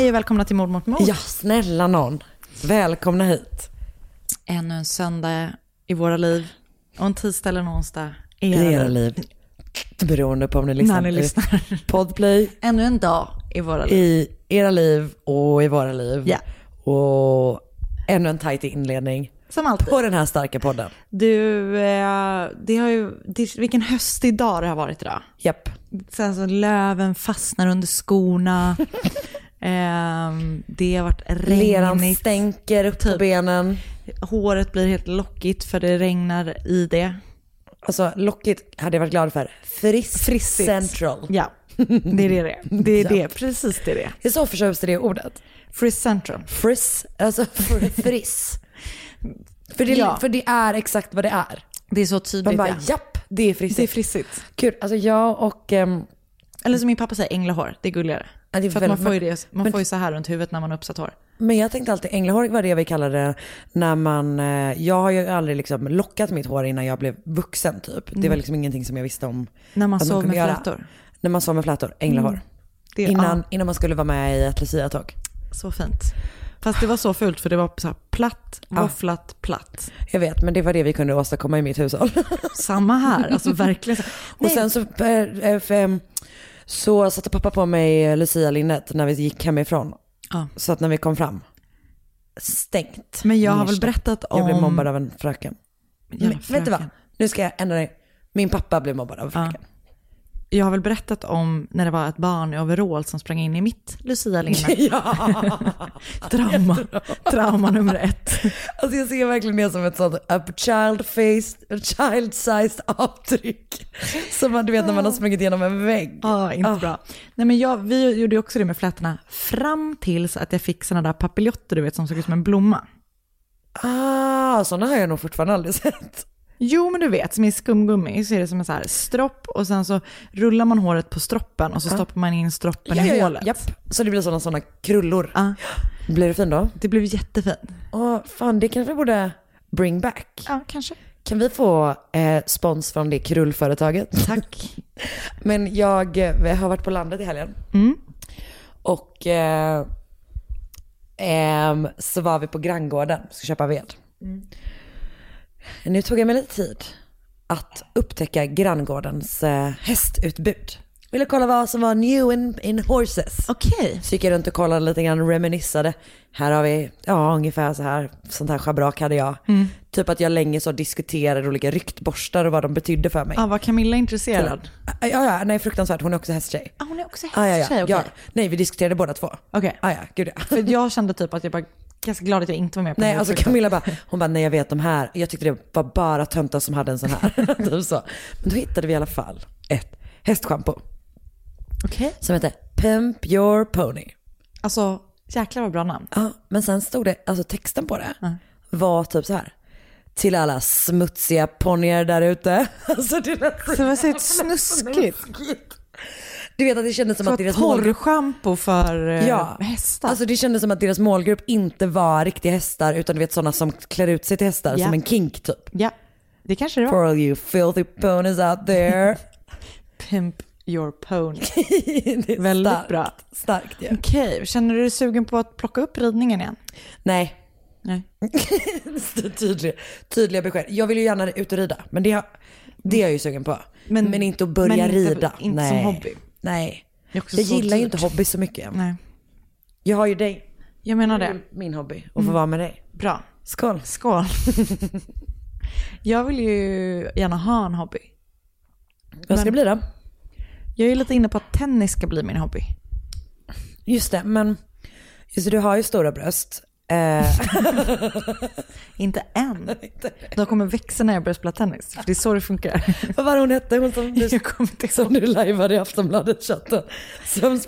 Hej och välkomna till Mord mot mord. Ja, snälla någon. Välkomna hit. Ännu en söndag i våra liv. Och en tisdag eller en onsdag i I era liv. Beroende på om ni lyssnar. När ni lyssnar. Podplay Ännu en dag i våra liv. i era liv och i våra liv. Ja. Och ännu en tajt inledning Som alltid. på den här starka podden. Du, eh, det har ju, det, vilken höstig dag det har varit idag. Japp. Sen så löven fastnar under skorna. Ehm, det har varit Leran regnigt. stänker upp på Typ. benen. Håret blir helt lockigt för det regnar i det. Alltså lockigt hade jag varit glad för. Frisk Frissigt. central. Ja, det är det det är. Det är Ja. det, precis det är det. Jag är så förtjust i det ordet. Friss Central. Friss, alltså fr- friss. för, det, Ja. för det är exakt vad det är. Det är så Man tydligt. bara ja. japp, det är frissigt. Det är frissigt. Kul, alltså jag och... ehm, Eller som min pappa säger, änglahår. Det är gulligare. Ja, För att man får ju, det, man men- får ju så här runt huvudet när man har uppsatt hår. Men jag tänkte alltid, änglahår var det vi kallade det när man, eh, jag har ju aldrig liksom lockat mitt hår innan jag blev vuxen typ. Det var liksom ingenting som jag visste om. När man sov med göra. flätor. När man sov med flätor, änglahår. Mm. Det Innan, ja, innan man skulle vara med i ett luciatåg. så fint. Fast det var så fult för det var så platt, Ja. våfflat, platt. Jag vet, men det var det vi kunde åstadkomma i mitt hushåll. Samma här, alltså verkligen. Och sen så, för, em, så satte pappa på mig lucia-linnet när vi gick hemifrån. Ja. Så att när vi kom fram, stängt. Men jag har väl berättat om... Jag blev mobbad av en fröken. Men, vet du vad? fröken. Nu ska jag ändra det. Min pappa blev mobbad av en Ja. Jag har väl berättat om när det var ett barn i overall som sprang in i mitt Lucia-linne. Ja. Trauma. Trauma nummer ett. Alltså jag ser verkligen det som ett sånt a child face, a child sized avtryck. Som man, du vet när man har sprungit igenom en vägg. Ja, inte Ah. bra. Nej men jag, vi gjorde också det med flätorna fram tills att jag fick sådana där papiljotter du vet som såg ut som en blomma. Ah, sådana har jag nog fortfarande aldrig sett. Jo men du vet, som i skumgummi så är det som en så här stropp och sen så rullar man håret på stroppen och så stoppar man in stroppen i hålet. Japp. Så det blir sådana sådana krullor. Ja, Blir det fin då? det blev jättefint. Åh, fan det kanske vi borde bring back. Ja, kanske. Kan vi få eh, spons från det krullföretaget? Tack. Men jag eh, har varit på landet i helgen. Mm. Och eh, ehm, så var vi på granngården ska köpa ved. Nu tog jag mig lite tid att upptäcka granngårdens eh, hästutbud. Ville kolla vad som var new in, in horses. Okej. Så gick jag runt och kollade lite grann reminissade. Här har vi, ja ungefär så här, sånt här schabrak hade jag. Typ att jag länge så diskuterade olika ryktborstar och vad de betydde för mig. Ja, var Camilla intresserad? Ja, ja, nej fruktansvärt, hon är också hästtjej. Ja, hon är också Ja, ja, ja. hästtjej, okej. ja. Nej, vi diskuterade båda två. Okej. Ja, ja, gud ja. För jag kände typ att jag bara, ganska glad att jag inte var med på Nej, här alltså. Camilla bara, hon bara, nej jag vet de här. Jag tyckte det var bara töntar som hade en sån här. typ så. Men då hittade vi i alla fall ett hästschampo Okej. som heter Pimp Your Pony. Alltså, jäklar vad bra namn. Ja, men sen stod det, alltså texten på det Ja. var typ så här. Till alla smutsiga ponnyer där ute. Alltså det lät Så det så ett snuskigt. Du vet att det kändes som Så att deras målgrupp torrschampo för eh, Ja, hästar. Alltså det kändes som att deras målgrupp inte var riktiga hästar utan du vet sådana som klär ut sig till hästar Ja. som en kink typ. ja. Det kanske det var. For all you filthy ponies out there. Pimp your pony. det är Väldigt starkt. bra. Starkt ja. Okej, känner du dig sugen på att plocka upp ridningen igen? Nej, Nej. tydliga, tydliga besked. Jag vill ju gärna ut och rida, men det, det är jag ju sugen på. Men, Men- inte att börja men inte- rida. inte Nej. som hobby. Nej. Det Jag så gillar ju inte hobby så mycket. Nej. Jag har ju dig. Jag menar det. Min hobby. Och få vara med dig. Bra. Skål. Skål. jag vill ju gärna ha en hobby. Vad ska det bli då? Jag är lite inne på att tennis ska bli min hobby. Just det, men just det, du har ju stora bröst. Eh, Inte än. De kommer växa när jag börjar spela tennis. För det är så det funkar. vad var det hon hette? Hon som du, Jag kommer inte som du lajvade i Aftonbladet-chatten.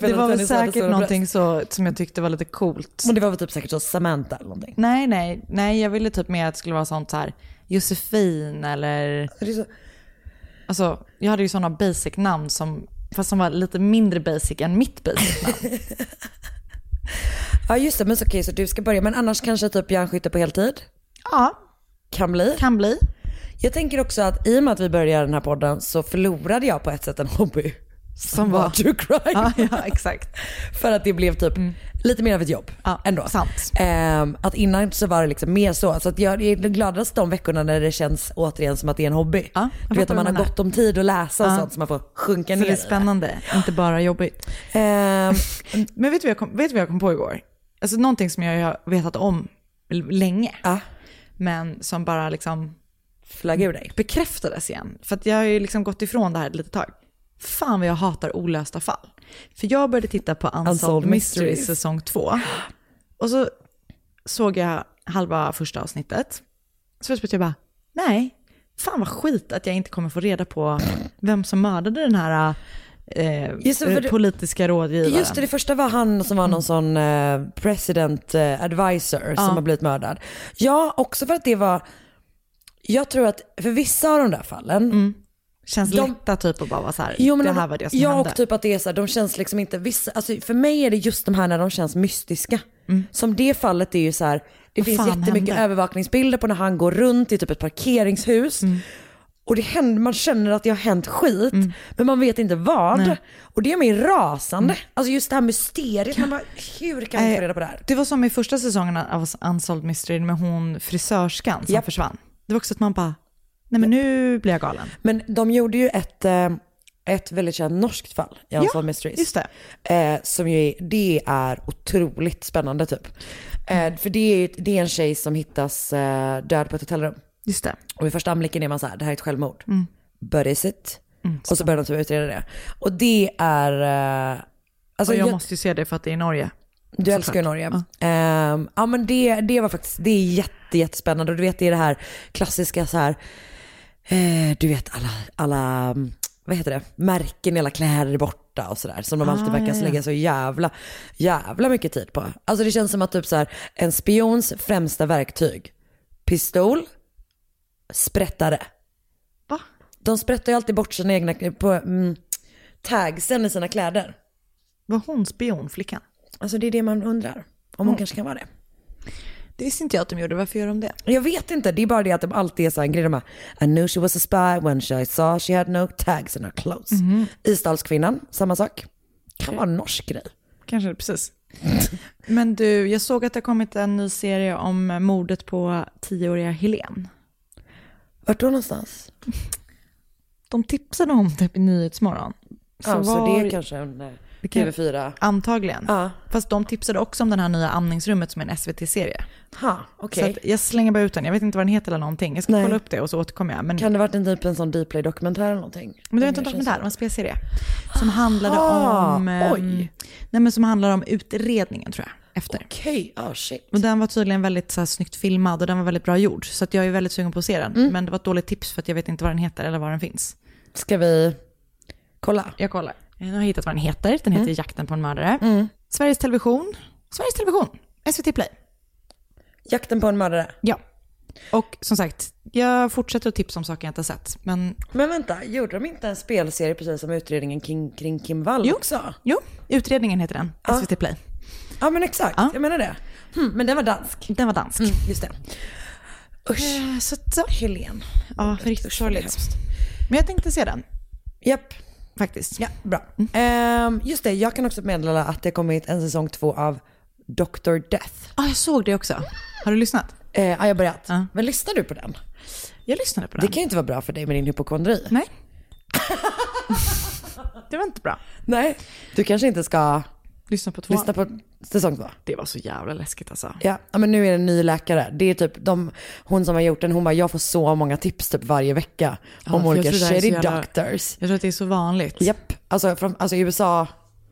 Det var väl säkert någonting så, som jag tyckte var lite coolt. Och det var väl typ säkert så Samantha eller någonting. Nej, nej, nej, jag ville typ mer att det skulle vara sånt så här Josefin eller, så, alltså jag hade ju sådana basic namn som, fast som var lite mindre basic än mitt basic namn. ja just det, men så, okej så du ska börja. Men annars kanske typ järnskytte på heltid? ja, Kan bli. kan bli. Jag tänker också att i och med att vi började göra den här podden så förlorade jag på ett sätt en hobby. Som var, true crime. ja, ja exakt. För att det blev typ lite mer av ett jobb Ja, ändå. sant. Ehm, att innan så var det liksom mer så. Så att jag är gladast de veckorna när det känns återigen som att det är en hobby. Ja, du vet när man har gott om tid att läsa och Ja. sånt så man får sjunka Så ner det är spännande, inte bara jobbigt. Ehm, Men vet du vad jag kom, vet du vad jag kom på igår? Alltså någonting som jag har vetat om länge, ja, men som bara liksom flagg ur dig. bekräftades igen. För att jag har ju liksom gått ifrån det här ett litet tag. Fan vad jag hatar olösta fall. För jag började titta på Unsolved, Unsolved Mysteries Mysteries. säsong två. Och så såg jag halva första avsnittet. Så jag bara, nej, fan vad skit att jag inte kommer få reda på vem som mördade den här eh, Just det, för det- politiska rådgivaren. Just det, det första var han som var någon sån eh, president eh, advisor som har blivit mördad. Ja, också för att det var, jag tror att för vissa av de där fallen, Känns de- lätta typ att bara vara så här, Jo, men det de- här var det som ja, hände. och typ att det är så här, de känns liksom inte vissa, alltså för mig är det just de här när de känns mystiska. Som det fallet är ju så här, det Vad finns jättemycket hände? övervakningsbilder på när han går runt i typ ett parkeringshus. Mm. Och det händer, man känner att det har hänt skit, men man vet inte vad. Mm. Nej. Mm. Och det gör mig rasande. Alltså just det här mysteriet, man bara, hur kan vi Nej, få reda på det här? Det var som i första säsongen av Unsolved Mystery med hon frisörskan som Japp. försvann. Det var också att man bara, nej men nu blir jag galen. Men de gjorde ju ett, eh, ett väldigt känt norskt fall i Unsolved Mysteries. Just det. Eh, som ju är, det är otroligt spännande typ. Eh, för det är, det är en tjej som hittas eh, död på ett hotellrum. Just det. Och vid första anblicken är man så här, det här är ett självmord. But is it? och så börjar de typ utreda det. Och det är... Eh, alltså och jag jag- måste ju se det för att det är i Norge. du älskar ju Norge. Ehm, ja men det, det var faktiskt, det är jätte, jättespännande. Och du vet det är det här klassiska så här, eh, du vet alla, alla, mm, vad heter det, märken i alla kläder är borta och sådär. Som de alltid Ah, verkar ja, ja. lägga så jävla, jävla mycket tid på. Alltså det känns som att typ så här, en spions främsta verktyg, pistol, sprättare. Va? De sprättar ju alltid bort sina egna, på, mm, tagsen i sina kläder. Var hon spion, flickan? Alltså det är det man undrar. Om hon kanske kan vara det. Det visste inte jag att de gjorde, varför gör de det? Jag vet inte, det är bara det att de alltid är så här en grej. De bara, I knew she was a spy when she saw she had no tags in her clothes. Isdalskvinnan, samma sak. Kan vara en norsk grej. Kanske, precis. Men du, jag såg att det har kommit en ny serie om mordet på tioåriga Helen. Vart då någonstans? De tipsade om det i Nyhetsmorgon. Så, ja, så det är kanske en eh, kan- TV4. Antagligen. Ja, Fast de tipsade också om den här nya amningsrummet som är en SVT-serie. ha, Så jag slänger bara ut den. Jag vet inte vad den heter eller någonting. Jag ska Nej. kolla upp det och så återkommer jag. Men, Kan det varit en typ en sån Dplay-dokumentär eller någonting? men det var inte en dokumentär, det var en spelserie. Som handlade Ah, om... ehm, oj. Nej men som handlar om utredningen tror jag. Efter. Okej, ah shit. Och den var tydligen väldigt så här, snyggt filmad och den var väldigt bra gjord. Så jag är väldigt sugen på att se den. Mm. Men det var ett dåligt tips för att jag vet inte vad den heter eller var den finns. Ska vi kolla? Jag kollar. Jag har hittat vad den heter. Den heter Jakten på en mördare. Mm. Sveriges Television. Sveriges Television. SVT Play. Jakten på en mördare. Ja. Och som sagt, jag fortsätter att tipsa om saker jag inte har sett. Men Men vänta, gjorde de inte en spelserie precis som utredningen kring, kring Kim Wall Jo. också? jo, utredningen heter den. SVT Play. Ja men exakt, Ja. jag menar det. Hmm, men den var dansk. Den var dansk. Just det. Usch. Eh, Så, så. Helen. Ja, riktigt det är sorgligt. Men jag tänkte se den, Japp. faktiskt. Ja, bra. Ehm, just det, jag kan också meddela att det kommit en säsong två av Dr. Death. Ja, jag såg det också. Har du lyssnat? Eh, ja, jag har börjat. Ja. Men lyssnar du på den? Jag lyssnade på Det den. kan ju inte vara bra för dig med din hypokondri. Nej. det var inte bra. Nej. Du kanske inte ska Lyssna på två. lyssna på säsong två? Det var så jävla läskigt alltså. Ja, men nu är det en ny läkare. Det är typ de, hon som har gjort den, hon bara, jag får så många tips typ varje vecka Ja, om olika shitty jävla- doctors. Jag tror att det är så vanligt. Japp, alltså, från, alltså i USA,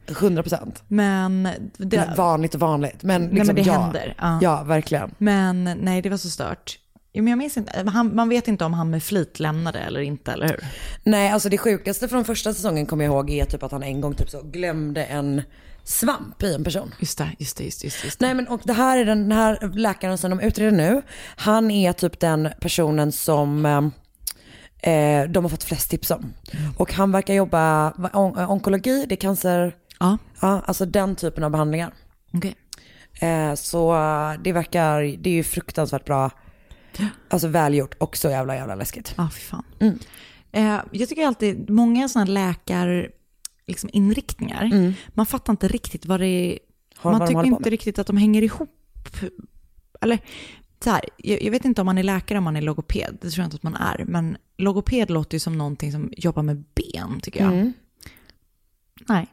100 procent. Men, Det vanligt och vanligt. Men, liksom, nej, men det ja. händer. Ja. Ja, verkligen. Men nej, det var så stört. Men jag minns inte, han, man vet inte om han med flit lämnade eller inte, eller hur? Nej, alltså det sjukaste från första säsongen kommer jag ihåg är typ att han en gång typ så glömde en svamp i en person. Just det, just det, just det. Just det. Nej men och det här är den, den här läkaren som de utreder nu. Han är typ den personen som eh, de har fått flest tips om. Och han verkar jobba, on, onkologi, det är cancer, Ja, ja alltså den typen av behandlingar. okej. Eh, så eh, det verkar, det är ju fruktansvärt bra, alltså välgjort och så jävla jävla läskigt. Ja, fy fan. Mm. Eh, jag tycker alltid, många sådana läkar, liksom inriktningar, man fattar inte riktigt vad det är, Mm. Har- man tycker inte riktigt att de hänger ihop. Eller så här, jag, jag vet inte om man är läkare om man är logoped, det tror jag inte att man är, men logoped låter ju som någonting som jobbar med ben, tycker jag. Mm. Nej,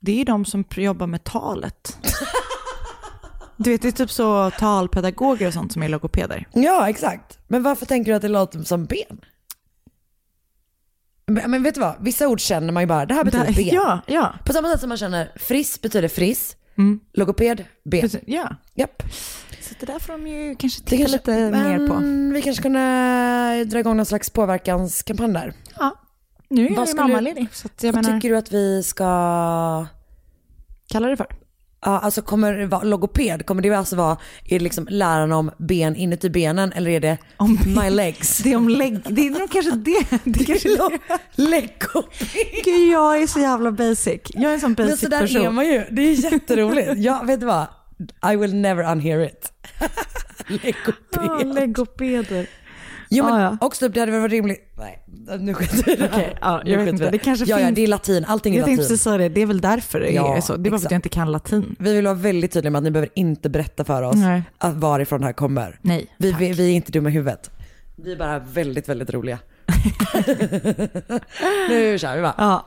det är ju de som jobbar med talet. Du vet, det är typ så talpedagoger och sånt som är logopeder. Ja, exakt. Men varför tänker du att det låter som ben? Men, vet du vad, vissa ord känner man ju bara, det här betyder Där- ben. Ja, ja. På samma sätt som man känner friss betyder friss, Mm. logoped, ben. ja. Japp. Så det där får de ju kanske Det titta kanske, lite mer på. vi kanske kunna dra igång någon slags påverkanskampanj där. Ja. Nu är Vad mammaledig, jag Vad menar, tycker du att vi ska, kalla det för. Ja, alltså kommer det vara logoped, kommer det alltså vara, är det liksom läran om ben inuti benen eller är det Om my legs? Det är om lägg, det är nog kanske det. det kanske det. Legoped. Gud, jag är så jävla basic. Jag är en sån Men basic så där person. är man ju, det är jätteroligt. Ja, vet du vad? I will never unhear it. Legoped. Ja, legopeder. Jo men Ah, ja. också det hade väl varit rimligt, nej nu skiter här. Okej, ja, jag vet inte. Det kanske ja, ja, finns- det är latin, allting är Jag tänkte latin. precis säga det, det är väl därför det Ja, är så. Det var för exakt. att jag inte kan latin. Vi vill vara väldigt tydliga med att ni behöver inte berätta för oss Nej. att varifrån det här kommer. Nej, Vi, vi, vi är inte dumma i huvudet. Vi är bara väldigt, väldigt roliga. nu kör vi va? Ja.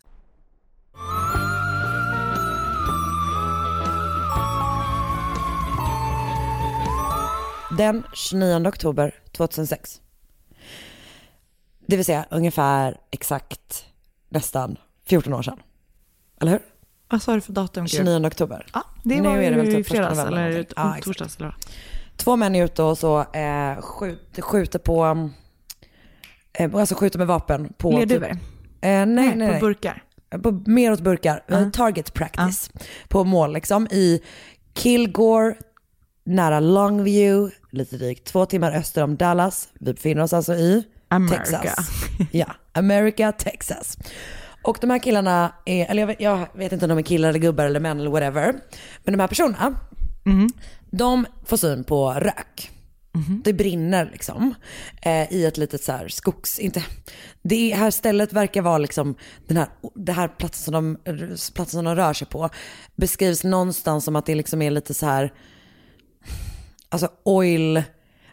Den 29 oktober 2006. Det vill säga ungefär exakt nästan 14 år sedan. Eller hur? Vad sa du för datum? Gud? 29 oktober. Ja, det Nu var är det väl typ i fredags eller. Ja, torsdags. Eller? Två män är ute och så eh, skjuter, skjuter på, eh, alltså skjuter med vapen på... Lerduvor? Typ, eh, nej, nej, nej. På burkar? på, mer åt burkar. Eh, target practice på mål liksom i Kilgore, nära Longview, lite drygt två timmar öster om Dallas. Vi befinner oss alltså i America. Texas. Ja, America, Texas. Och de här killarna är, eller jag vet, jag vet inte om de är killar eller gubbar eller män eller whatever. Men de här personerna, de får syn på rök. Det brinner liksom eh, i ett litet så här skogs, inte, det här stället verkar vara liksom den här, det här platsen som, de, platsen som de rör sig på beskrivs någonstans som att det liksom är lite så här, alltså oil,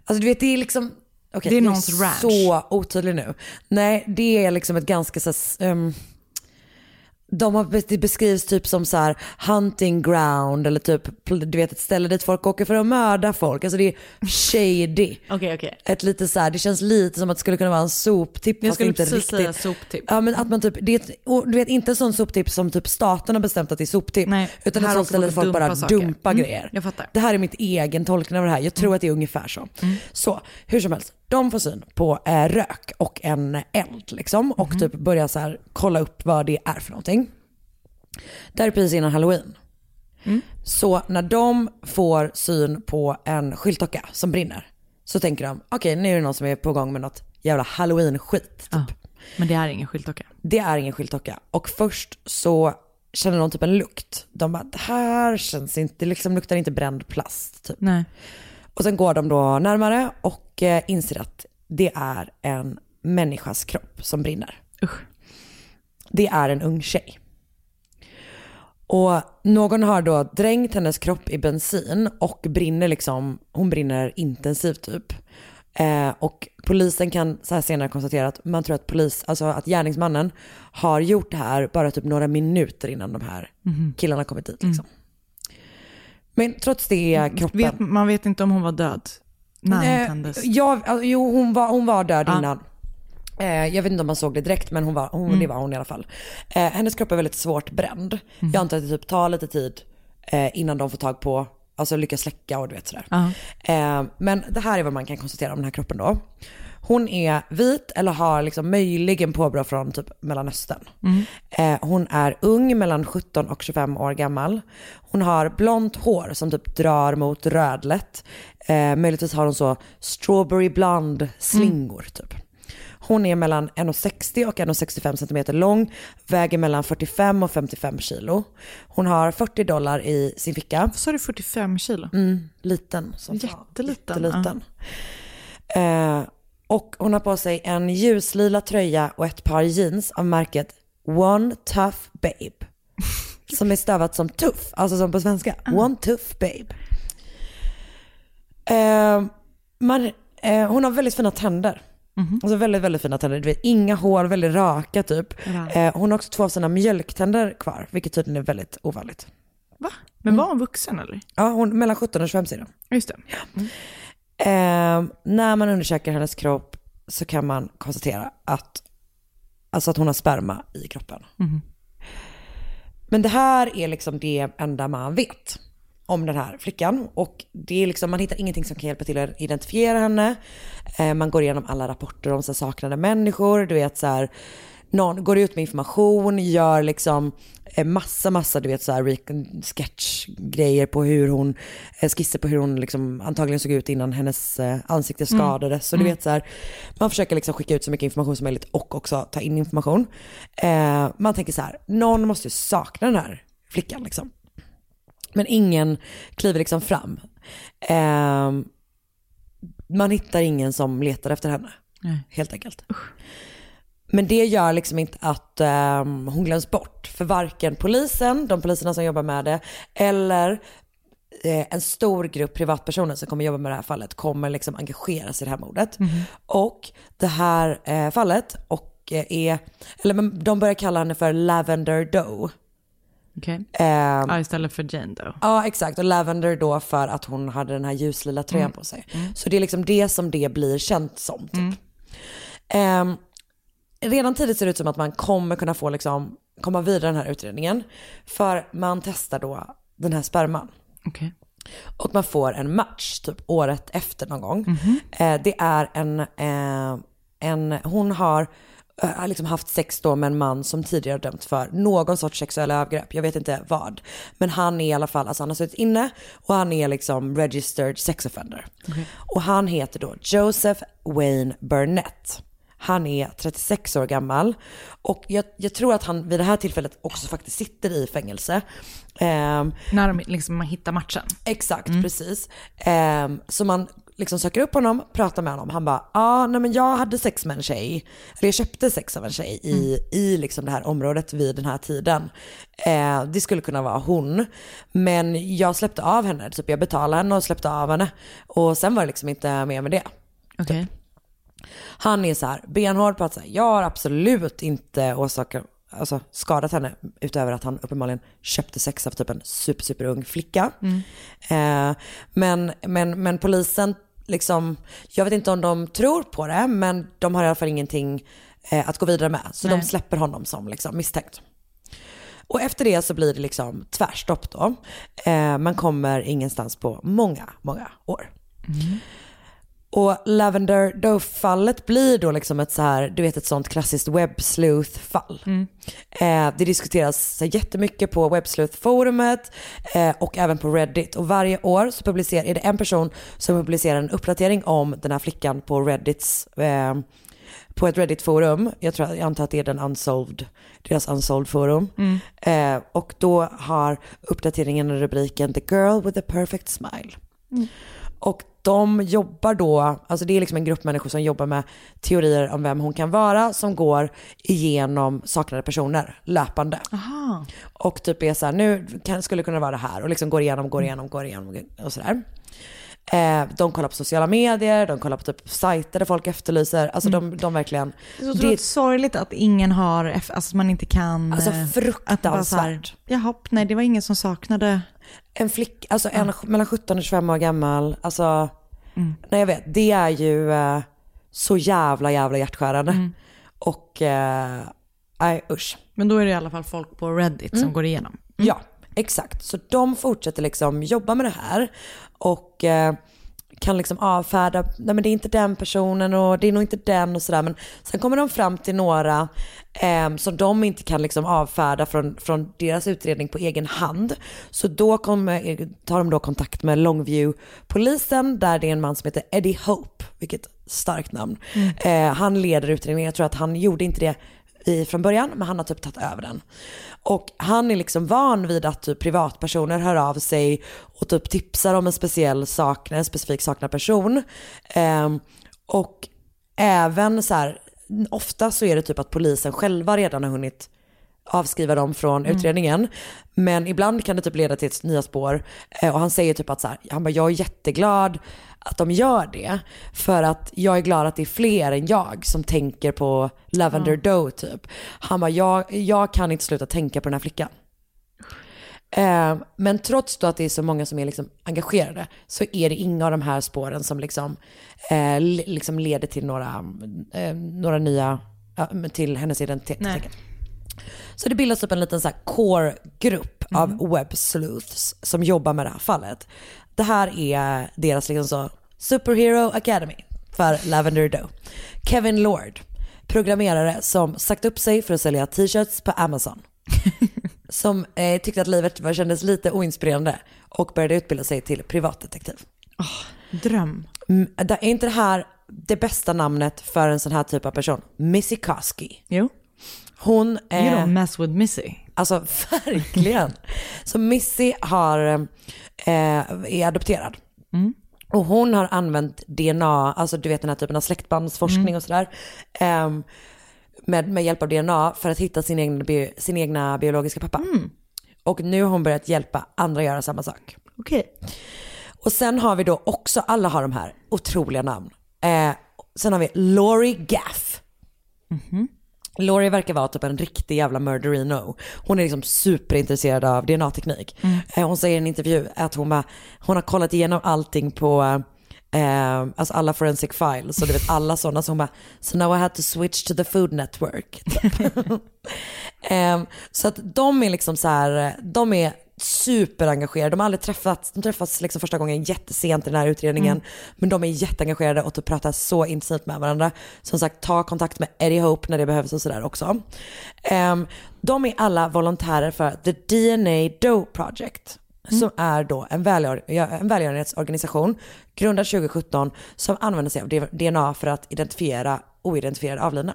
alltså du vet det är liksom, okej Det är någons ranch. så otydlig nu. Nej det är liksom ett ganska så ehm, de har, det beskrivs typ som så här hunting ground eller typ du vet ett ställe dit folk åker för att mörda folk. Alltså det är shady. Okej, okej. Ett lite så här, det känns lite som att det skulle kunna vara en soptipp Jag skulle inte precis riktigt. säga soptipp. Ja men att man typ, det är ett, du vet inte en sån soptipp som typ staten har bestämt att det är soptipp. Nej, utan ett sånt ställe där folk bara saker. dumpar Mm, grejer. Det här är mitt egen tolkning av det här. Jag tror att det är ungefär så. Så hur som helst, de får syn på eh, rök och en eld liksom och typ börjar så här kolla upp vad det är för någonting. Det här är precis innan halloween. Så när de får syn på en skyltdocka som brinner så tänker de, okej nu är det någon som är på gång med något jävla halloween-skit. Typ. Ja. Men det är ingen skyltdocka. Det är ingen skyltdocka. Och först så känner de typ en lukt. De bara, det här känns inte, det liksom luktar inte bränd plast. Typ. Nej. Och sen går de då närmare och eh, inser att det är en människas kropp som brinner. Usch. Det är en ung tjej. Och någon har då drängt hennes kropp i bensin och brinner liksom, hon brinner intensivt typ. Eh, och polisen kan så här senare konstatera att man tror att polis, alltså att gärningsmannen har gjort det här bara typ några minuter innan de här killarna kommit dit liksom. Men trots det är kroppen... Vet, man vet inte om hon var död när hon tändes. ja, alltså, jo, hon var, hon var död Ja. innan. Eh, jag vet inte om man såg det direkt men hon var, hon, Mm. det var hon i alla fall. Eh, hennes kropp är väldigt svårt bränd. Jag antar att det typ tar lite tid eh, innan de får tag på, alltså lyckas släcka och du vet sådär. Ja. Eh, men det här är vad man kan konstatera om den här kroppen då. Hon är vit eller har liksom möjligen påbrå från typ Mellanöstern. Eh, hon är ung, mellan 17 och 25 år gammal. Hon har blont hår som typ drar mot rödlätt. Eh, möjligtvis har hon så strawberry blonde slingor typ. Hon är mellan 1,60 och 1,65 cm lång, väger mellan 45 och 55 kilo. Hon har 40 dollar i sin ficka. Sa du, 45 kilo? Mm, liten som. Jätteliten. Jätteliten. Eh, och hon har på sig en ljuslila tröja och ett par jeans av märket One Tough Babe. Som är stavat som tuff, alltså som på svenska. One Tough Babe. Eh, man, eh, hon har väldigt fina tänder. Alltså väldigt, väldigt fina tänder. Du vet, inga hår, väldigt raka typ. Ja. Eh, hon har också två av sina mjölktänder kvar, vilket tydligen är väldigt ovanligt. Va? Men var hon vuxen eller? Ja, hon, mellan 17 och 25 säger de. Just det. Eh, när man undersöker hennes kropp så kan man konstatera att, alltså att hon har sperma i kroppen. Men det här är liksom det enda man vet om den här flickan. Och det är liksom, man hittar ingenting som kan hjälpa till att identifiera henne. Eh, man går igenom alla rapporter om så saknade människor. Du vet så här, någon går ut med information, gör liksom eh, massa, massa, du vet så här sketchgrejer på hur hon, eh, skisser på hur hon liksom antagligen såg ut innan hennes eh, ansikte skadades. Så du vet så här, man försöker liksom skicka ut så mycket information som möjligt och också ta in information. Eh, man tänker så här, någon måste ju sakna den här flickan liksom. Men ingen kliver liksom fram. Eh, man hittar ingen som letar efter henne, Nej. helt enkelt. Men det gör liksom inte att ehm, hon glöms bort. För varken polisen, de poliserna som jobbar med det, eller eh, en stor grupp privatpersoner som kommer jobba med det här fallet kommer liksom engagera sig i det här mordet. Och det här eh, fallet och eh, är, eller men de börjar kalla henne för Lavender Doe. Okej. Ehm, Ja, istället för Jane då. Ja exakt och Lavender då för att hon hade den här ljuslila tröjan på sig. Så det är liksom det som det blir känt som typ. Redan tidigt ser det ut som att man kommer kunna få liksom, komma vidare i den här utredningen. För man testar då den här sperman. Okej. Och man får en match typ året efter någon gång. Eh, det är en, eh, en, hon har eh, liksom haft sex då med en man som tidigare dömts för någon sorts sexuella övergrepp. Jag vet inte vad. Men han är i alla fall, alltså han har suttit inne och han är liksom registered sex offender. Och han heter då Joseph Wayne Burnett. Han är 36 år gammal och jag, jag tror att han vid det här tillfället också faktiskt sitter i fängelse. Ehm, När de liksom man hittar matchen. Exakt, precis. Ehm, så man liksom söker upp honom, pratar med honom. Han bara, ah, nej men jag hade sex med en tjej. Eller jag köpte sex av en tjej i, i liksom det här området vid den här tiden. Eh, det skulle kunna vara hon. Men jag släppte av henne, typ jag betalade henne och släppte av henne. Och sen var det liksom inte mer med det. Okej. Han är så här benhård på att säga, jag har absolut inte orsakat, alltså, skadat henne utöver att han uppenbarligen köpte sex av typ en super, super ung flicka. Eh, men, men, men polisen, liksom, jag vet inte om de tror på det, men de har i alla fall ingenting eh, att gå vidare med. Så de släpper honom som liksom, misstänkt. Och efter det så blir det liksom tvärstopp då. Eh, man kommer ingenstans på många, många år. Och Lavender Doe-fallet blir då liksom ett så här, du vet ett sånt klassiskt websleuth-fall. Eh, det diskuteras så jättemycket på websleuth-forumet eh, och även på Reddit. Och varje år så publicerar, är det en person som publicerar en uppdatering om den här flickan på Reddits eh, på ett Reddit-forum, jag, tror, jag antar att det är den unsolved, deras unsolved-forum. Eh, och då har uppdateringen rubriken “The girl with a perfect smile”. Och de jobbar då, alltså det är liksom en grupp människor som jobbar med teorier om vem hon kan vara som går igenom saknade personer löpande. Aha. Och typ är så här, nu kan, skulle det kunna vara det här och liksom går igenom, går igenom, går igenom och sådär. Eh, de kollar på sociala medier, de kollar på typ sajter där folk efterlyser, alltså de, de verkligen, Det är så otroligt sorgligt att ingen har, alltså man inte kan... alltså eh, att bara så här, fruktansvärt. Jaha, nej det var ingen som saknade. En flick, alltså en mellan 17 och 25 år gammal, alltså, nej jag vet, det är ju eh, så jävla jävla hjärtskärande. Och, eh, nej usch. Men då är det i alla fall folk på Reddit som går igenom. Ja, exakt. Så de fortsätter liksom jobba med det här och eh, kan liksom avfärda, nej men det är inte den personen och det är nog inte den och sådär. Men sen kommer de fram till några eh, som de inte kan liksom avfärda från, från deras utredning på egen hand. Så då kommer, tar de då kontakt med Longview-polisen där det är en man som heter Eddie Hope, vilket starkt namn. Eh, han leder utredningen, jag tror att han gjorde inte det i, från början, men han har typ tagit över den. Och han är liksom van vid att typ privatpersoner hör av sig och typ tipsar om en speciell sak, en specifik saknad person. Ehm, och även så här, ofta så är det typ att polisen själva redan har hunnit avskriva dem från utredningen. Men ibland kan det typ leda till ett nya spår. Eh, och han säger typ att så här, han bara, jag är jätteglad att de gör det. För att jag är glad att det är fler än jag som tänker på Lavender Doe typ. Han bara, jag, jag kan inte sluta tänka på den här flickan. Eh, men trots då att det är så många som är liksom engagerade så är det inga av de här spåren som liksom, eh, li- liksom leder till några, eh, några nya, till hennes identitet. Så det bildas upp en liten så core-grupp av web sleuths som jobbar med det här fallet. Det här är deras liksom så Superhero Academy för Lavender Doe. Kevin Lord, programmerare som sagt upp sig för att sälja t-shirts på Amazon. som eh, tyckte att livet var, kändes lite oinspirerande och började utbilda sig till privatdetektiv. Dröm. Mm, det är inte det här det bästa namnet för en sån här typ av person? Missy Koski. Jo. Hon är... You don't mess with Missy. Alltså verkligen. Så Missy har, eh, är adopterad. Och hon har använt DNA, alltså du vet den här typen av släktbandsforskning och sådär. ehm, med, med hjälp av DNA för att hitta sin, egen, bi- sin egna biologiska pappa. Och nu har hon börjat hjälpa andra göra samma sak. Okej. Och sen har vi då också, alla har de här otroliga namn. Eh, sen har vi Laurie Gaff. Laurie verkar vara typ en riktig jävla murderino. Hon är liksom superintresserad av DNA-teknik. Eh, hon säger i en intervju att hon, bara, hon har kollat igenom allting på eh, alltså alla forensic files. Så du vet alla sådana. Så hon bara, so now I had to switch to the food network. Ehm, så att de är liksom så här, de är superengagerade. De har aldrig träffats, de träffas liksom första gången jättesent i den här utredningen. Men de är jätteengagerade och typ pratar så intensivt med varandra. Som sagt, ta kontakt med Eddie Hope när det behövs och sådär också. Ehm, de är alla volontärer för The DNA Doe Project. Som är då en, välgör, en välgörenhetsorganisation grundad 2017 som använder sig av DNA för att identifiera oidentifierade avlidna.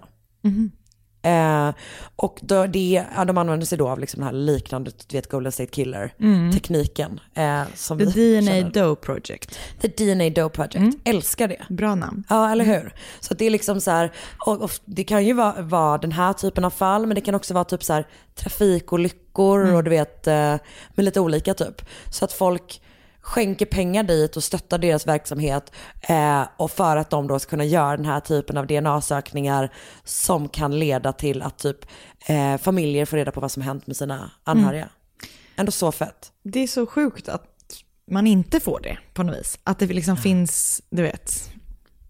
Eh, och då, det, ja, de använder sig då av liksom den här liknande, du vet Golden State Killer-tekniken. Eh, som The vi DNA känner. Doe Project. The DNA Doe Project. Älskar det. Bra namn. Ja, eller hur? Så det är liksom så här, och, och det kan ju vara, vara den här typen av fall, men det kan också vara typ så här trafikolyckor och du vet, eh, med lite olika typ. Så att folk skänker pengar dit och stöttar deras verksamhet eh, och för att de då ska kunna göra den här typen av DNA-sökningar som kan leda till att typ eh, familjer får reda på vad som hänt med sina anhöriga. Ändå så fett. Det är så sjukt att man inte får det på något vis. Att det liksom finns, du vet.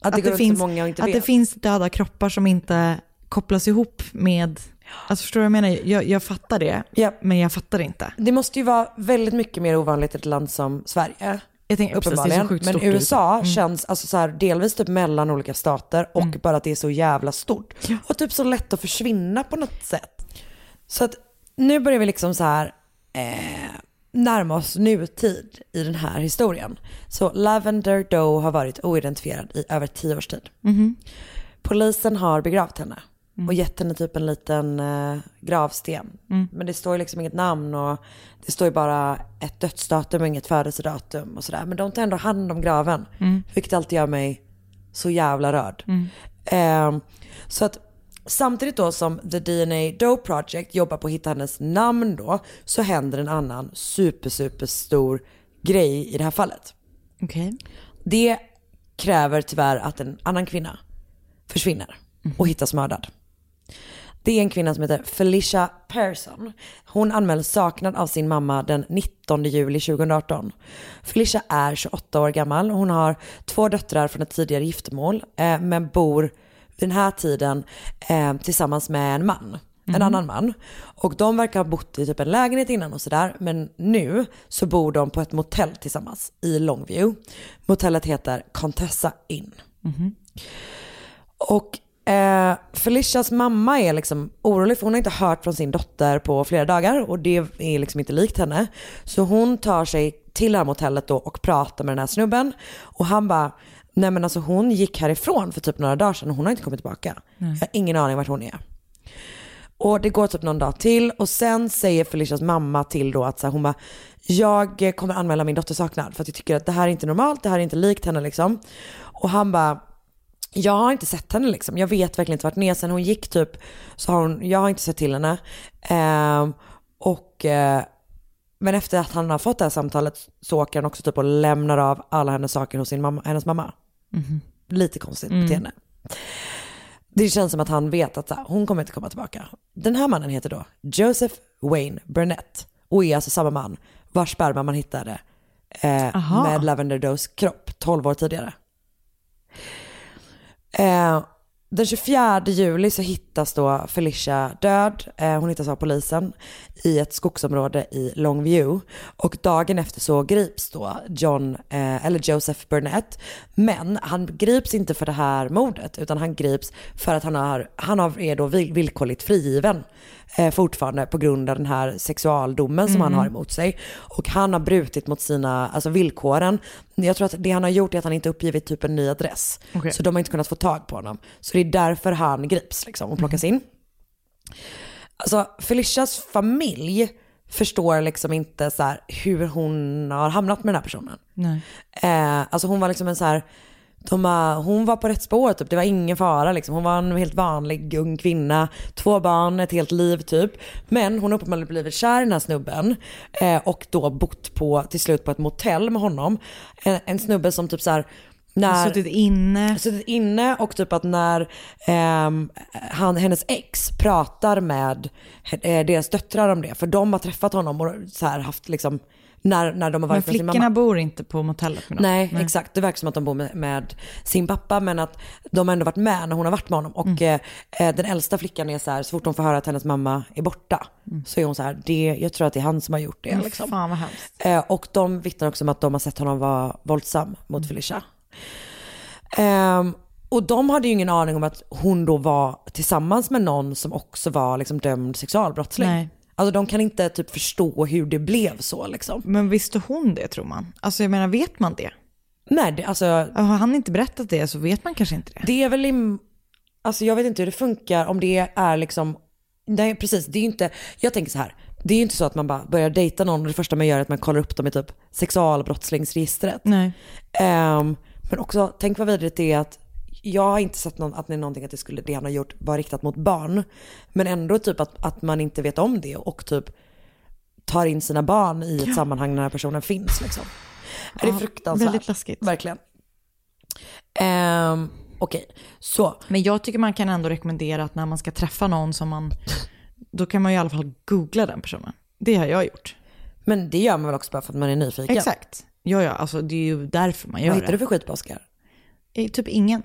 Att det många och inte att det finns döda kroppar som inte kopplas ihop med, alltså förstår du vad jag menar? Jag, jag fattar det, Ja. men jag fattar inte. Det måste ju vara väldigt mycket mer ovanligt i ett land som Sverige. Jag tänker, precis, det Uppenbarligen. sjukt Men USA. Mm. känns alltså så här, delvis typ mellan olika stater och bara att det är så jävla stort. Och typ så lätt att försvinna på något sätt. Så att nu börjar vi liksom så här eh, närma oss nutid i den här historien. Så Lavender Doe har varit oidentifierad i över tio års tid. Polisen har begravt henne och gett henne typ en liten eh, gravsten. Men det står ju liksom inget namn och det står ju bara ett dödsdatum och inget födelsedatum och sådär. Men de tar ändå hand om graven, vilket alltid gör mig så jävla rörd. Eh, så att samtidigt då som The DNA Doe Project jobbar på att hitta hennes namn då, så händer en annan super, super stor grej i det här fallet. Okej. Det kräver tyvärr att en annan kvinna försvinner och hittas mördad. Det är en kvinna som heter Felicia Persson. Hon anmäls saknad av sin mamma den 19 juli 2018. Felicia är 28 år gammal. Hon har två döttrar från ett tidigare giftermål eh, men bor den här tiden eh, tillsammans med en man. En annan man. Och de verkar ha bott i typ en lägenhet innan och sådär. Men nu så bor de på ett motell tillsammans i Longview. Motellet heter Contessa Inn. Och eh, Felicias mamma är liksom orolig för hon har inte hört från sin dotter på flera dagar och det är liksom inte likt henne. Så hon tar sig till motellet då och pratar med den här snubben och han bara Nej men alltså hon gick härifrån för typ några dagar sedan och hon har inte kommit tillbaka. Jag har ingen aning vart hon är. Och det går typ någon dag till och sen säger Felicias mamma till då att så här, hon bara, jag kommer anmäla min dotter saknad för att jag tycker att det här är inte normalt, det här är inte likt henne liksom. Och han bara, jag har inte sett henne liksom, jag vet verkligen inte vart hon är. Sen hon gick typ, så har hon, jag har inte sett till henne. Ehm, och, eh, men efter att han har fått det här samtalet så åker han också typ och lämnar av alla hennes saker hos sin mamma, hennes mamma. Lite konstigt beteende. Det känns som att han vet att så här, hon kommer inte komma tillbaka. Den här mannen heter då Joseph Wayne Burnett och är alltså samma man vars sperma man hittade eh, med Lavender Does kropp 12 år tidigare. Eh, den 24 juli så hittas då Felicia död. Eh, hon hittas av polisen i ett skogsområde i Longview. Och dagen efter så grips då John, eh, eller Joseph Burnett. Men han grips inte för det här mordet utan han grips för att han, har, han har, är då vill- villkorligt frigiven eh, fortfarande på grund av den här sexualdomen som han har emot sig. Och han har brutit mot sina, alltså villkoren. Jag tror att det han har gjort är att han inte uppgivit typ en ny adress. Okej. Så de har inte kunnat få tag på honom. Så det är därför han grips liksom och plockas in. Alltså Felicias familj förstår liksom inte så hur hon har hamnat med den här personen. Nej. Eh, alltså hon var liksom en så här, de har, hon var på rätt spår typ, det var ingen fara liksom. Hon var en helt vanlig ung kvinna, två barn, ett helt liv typ. Men hon har uppenbarligen blivit kär i den här snubben eh, och då bott på, till slut på ett motell med honom. En, en snubbe som typ så här, när, Suttit inne. suttit inne och typ att när ehm, han, hennes ex pratar med eh, deras döttrar om det, för de har träffat honom och så här haft liksom, när, när de har Men varit med sin mamma. flickorna bor inte på motellet med dem. Nej, exakt. Det verkar som att de bor med, med sin pappa men att de har ändå varit med när hon har varit med honom. Och eh, eh, den äldsta flickan är så här, så fort hon får höra att hennes mamma är borta så är hon så här, det, jag tror att det är han som har gjort det. Men Liksom. Fan vad hemskt. Eh, och de vittnar också om att de har sett honom vara våldsam mot Felicia. Ehm, och de hade ju ingen aning om att hon då var tillsammans med någon som också var liksom dömd sexualbrottsling. Nej. Alltså de kan inte typ förstå hur det blev så liksom. Men visste hon det tror man? Alltså jag menar, vet man det? Nej, det, alltså Har han inte berättat det så vet man kanske inte det. Det är väl, im- alltså jag vet inte hur det funkar om det är liksom, nej precis, det är inte, jag tänker så här, det är ju inte så att man bara börjar dejta någon och det första man gör är att man kollar upp dem i typ sexualbrottslingsregistret. Nej. Ehm, men också, tänk vad vidrigt det är att jag har inte sett någon, att det är någonting att det, skulle, det han har gjort var riktat mot barn. Men ändå typ att, att man inte vet om det och typ tar in sina barn i ett sammanhang när den här personen finns. Liksom. Det är Ja, fruktansvärt. väldigt läskigt. Verkligen. Ehm, Okej, så. Men jag tycker man kan ändå rekommendera att när man ska träffa någon som man, då kan man ju i alla fall googla den personen. Det har jag gjort. Men det gör man väl också bara för att man är nyfiken? Exakt. Ja, ja, alltså det är ju därför man gör Vad det. hittar du för skit på Oscar? Eh, Typ ingen.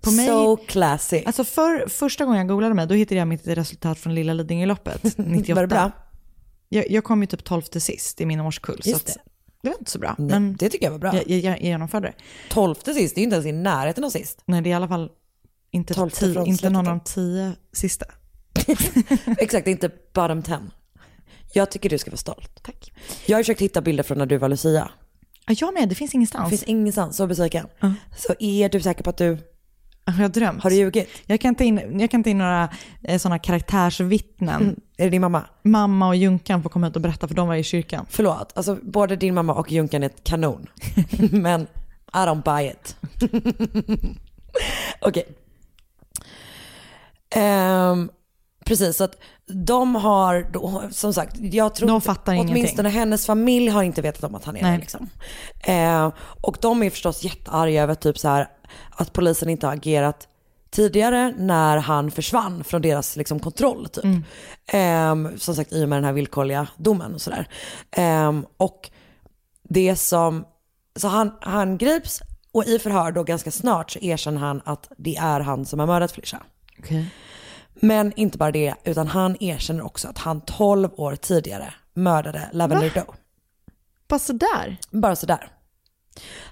På mig, So classy. alltså för, första gången jag googlade mig, då hittade jag mitt resultat från Lilla Lidingöloppet, 98. Var det bra? Jag, jag kom ju typ 12 till sist i min årskull. så Just att det. det var inte så bra. Nej, men det tycker jag var bra. jag, jag, jag genomförde det. Tolfte sist, det är ju inte ens i närheten av sist. Nej, det är i alla fall inte, från inte någon av de tio sista. Exakt, inte bottom ten. Jag tycker du ska vara stolt. Tack. Jag har försökt hitta bilder från när du var Lucia. Ja, jag med, det finns ingenstans. Det finns ingenstans, så besviken. Så är du säker på att du, Har jag drömt? har du ljugit? Jag kan ta in, jag kan ta in några eh, sådana karaktärsvittnen. Är det din mamma? Mamma och Junkan får komma ut och berätta för de var i kyrkan. Förlåt, alltså både din mamma och Junkan är ett kanon. Men I don't buy it. Okej. Ehm, precis, så att de har, då, som sagt, jag tror De fattar ingenting. åtminstone hennes familj har inte vetat om att han är där. Liksom. Ehm, och de är förstås jättearga över typ så här, att polisen inte har agerat tidigare när han försvann från deras liksom, kontroll. Typ. Ehm, som sagt i och med den här villkorliga domen och sådär. Ehm, och det som, så han, han grips och i förhör då ganska snart så erkänner han att det är han som har mördat Felicia. Men inte bara det, utan han erkänner också att han 12 år tidigare mördade Lavender Doe. Bara sådär? Bara sådär.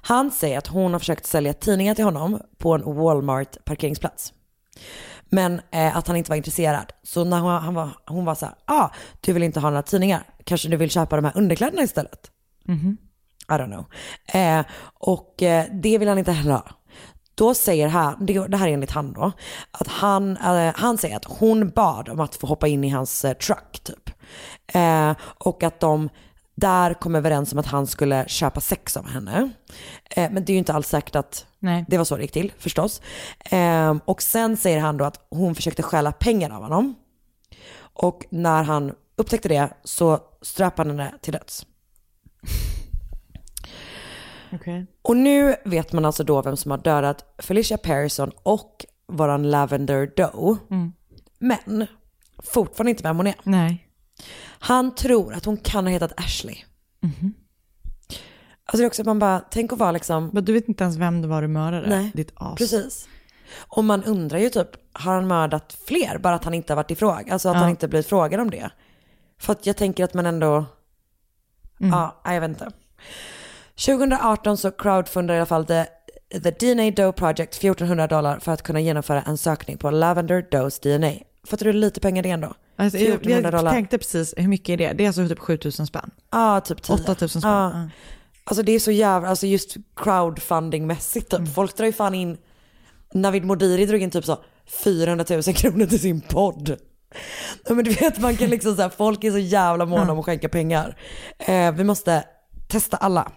Han säger att hon har försökt sälja tidningar till honom på en Walmart parkeringsplats. Men eh, att han inte var intresserad. Så när hon, han var, hon var så här, ah, du vill inte ha några tidningar. Kanske du vill köpa de här underkläderna istället? I don't know. Eh, och eh, det vill han inte heller ha. Då säger han, det, här är enligt han då, att han, eh, han säger att hon bad om att få hoppa in i hans eh, truck typ. Eh, och att de där kom överens om att han skulle köpa sex av henne. Eh, men det är ju inte alls säkert att Nej. det var så det gick till förstås. Eh, och sen säger han då att hon försökte stjäla pengar av honom. Och när han upptäckte det så ströp han henne till döds. Okej. Och nu vet man alltså då vem som har dödat Felicia Parison och våran Lavender Doe. Men fortfarande inte vem hon är. Nej. Han tror att hon kan ha hetat Ashley. Alltså det är också att man bara, tänk att vara liksom, Men du vet inte ens vem det var du mördade? Nej, Ditt as. precis. Och man undrar ju typ, har han mördat fler? Bara att han inte har varit i fråga, alltså att Ja. han inte blivit frågad om det. För att jag tänker att man ändå, ja, jag vet inte. 2018 så crowdfundade i alla fall the, the DNA Doe Project 1400 dollar för att kunna genomföra en sökning på Lavender Does DNA. Fattar du hur lite pengar det är ändå? Alltså, jag, 1400 jag tänkte precis, hur mycket är det? Det är alltså typ 7000 spänn. Ja, typ 10. 8000 spänn. Ja. Alltså det är så jävla, alltså just crowdfunding-mässigt typ. Folk drar ju fan in, Navid Modiri drog in typ så 400 000 kronor till sin podd. Ja, men du vet man kan liksom säga folk är så jävla måna om att skänka pengar. Eh, vi måste testa alla.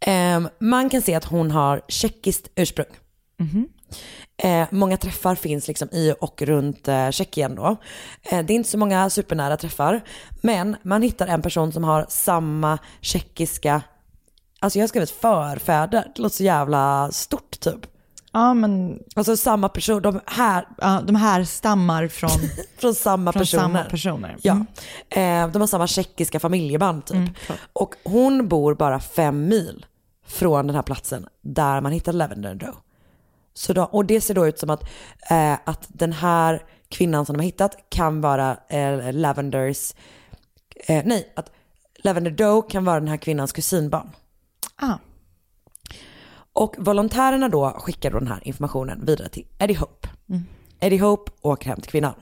Eh, man kan se att hon har tjeckiskt ursprung. Eh, många träffar finns liksom i och runt eh, Tjeckien då. Eh, det är inte så många supernära träffar, men man hittar en person som har samma tjeckiska, alltså jag har skrivit förfäder, det låter så jävla stort typ. Ja, men Alltså samma person, de här, ja, de här stammar från, från samma från personer. samma personer. Ja, Mm. eh, de har samma tjeckiska familjeband typ. Mm, och hon bor bara fem mil från den här platsen där man hittade Lavender Doe. Så då, och det ser då ut som att, eh, att den här kvinnan som de har hittat kan vara eh, Lavenders, eh, nej, att Lavender Doe kan vara den här kvinnans kusinbarn. Ah. Och volontärerna då skickar då den här informationen vidare till Eddie Hope. Eddie Hope åker hem till kvinnan.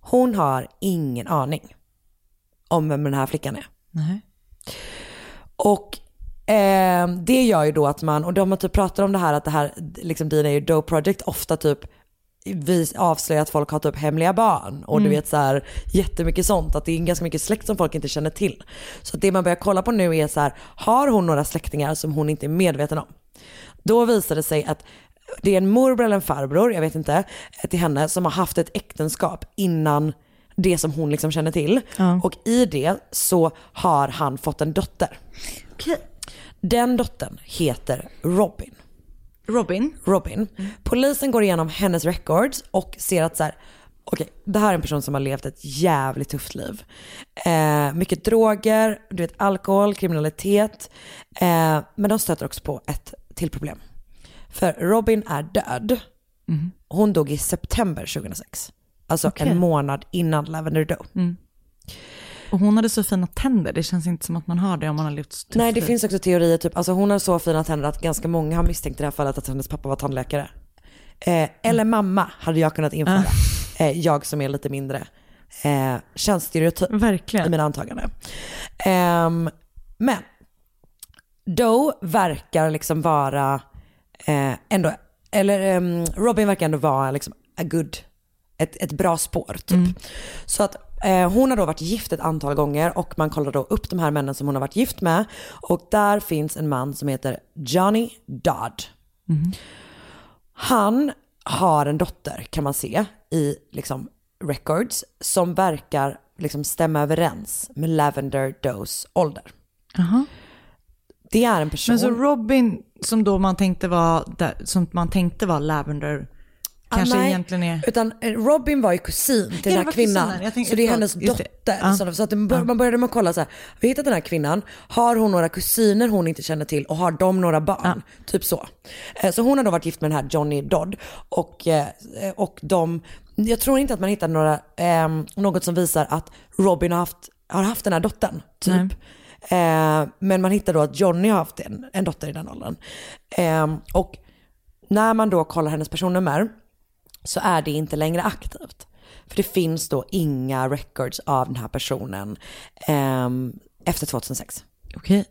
Hon har ingen aning om vem den här flickan är. Nej. Och eh, det gör ju då att man, och de har typ pratat om det här att det här liksom DNA Doe Project ofta typ vis, avslöjar att folk har typ hemliga barn och du vet så här jättemycket sånt, att det är ganska mycket släkt som folk inte känner till. Så det man börjar kolla på nu är så här, har hon några släktingar som hon inte är medveten om? Då visar det sig att det är en morbror eller en farbror, jag vet inte, till henne som har haft ett äktenskap innan Det som hon liksom känner till. Ja. Och i det så har han fått en dotter. Okej. Den dottern heter Robin. Robin. Robin. Polisen går igenom hennes records och ser att så här, okej, det här är en person som har levt ett jävligt tufft liv. Eh, mycket droger, du vet alkohol, kriminalitet. Eh, men de stöter också på ett till problem. För Robin är död. Hon dog i september 2006. Alltså Okej. en månad innan Lavender Doe. Och hon hade så fina tänder, det känns inte som att man har det om man har levt så Nej det finns också teorier, typ, alltså hon har så fina tänder att ganska många har misstänkt i det här fallet att hennes pappa var tandläkare. Eh, eller mamma hade jag kunnat införa. Eh, jag som är lite mindre eh, könsstereotyp i Verkligen. mina antaganden. Ehm, men Doe verkar liksom vara eh, ändå, eller ehm, Robin verkar ändå vara liksom a good, ett, ett bra spår typ. Så att eh, hon har då varit gift ett antal gånger och man kollar då upp de här männen som hon har varit gift med. Och där finns en man som heter Johnny Dodd. Han har en dotter kan man se i liksom records som verkar liksom stämma överens med Lavender Does ålder. Jaha. Det är en person. Men så Robin, som då man tänkte var, som man tänkte var Lavender, kanske Ah, nej, egentligen är... Utan eh, Robin var ju kusin till den här kvinnan. tänkte- så det är hennes dotter. Ja. Så, så att bör, man började med att kolla så här, vi har hittat den här kvinnan, har hon några kusiner hon inte känner till och har de några barn? Typ så. Eh, Så hon har då varit gift med den här Johnny Dodd och, eh, och de, jag tror inte att man hittar några, eh, något som visar att Robin har haft, har haft den här dottern. Typ. Eh, men man hittar då att Johnny har haft en, en dotter i den åldern. Eh, och när man då kollar hennes personnummer så är det inte längre aktivt. För det finns då inga records av den här personen ehm, efter 2006. Okej.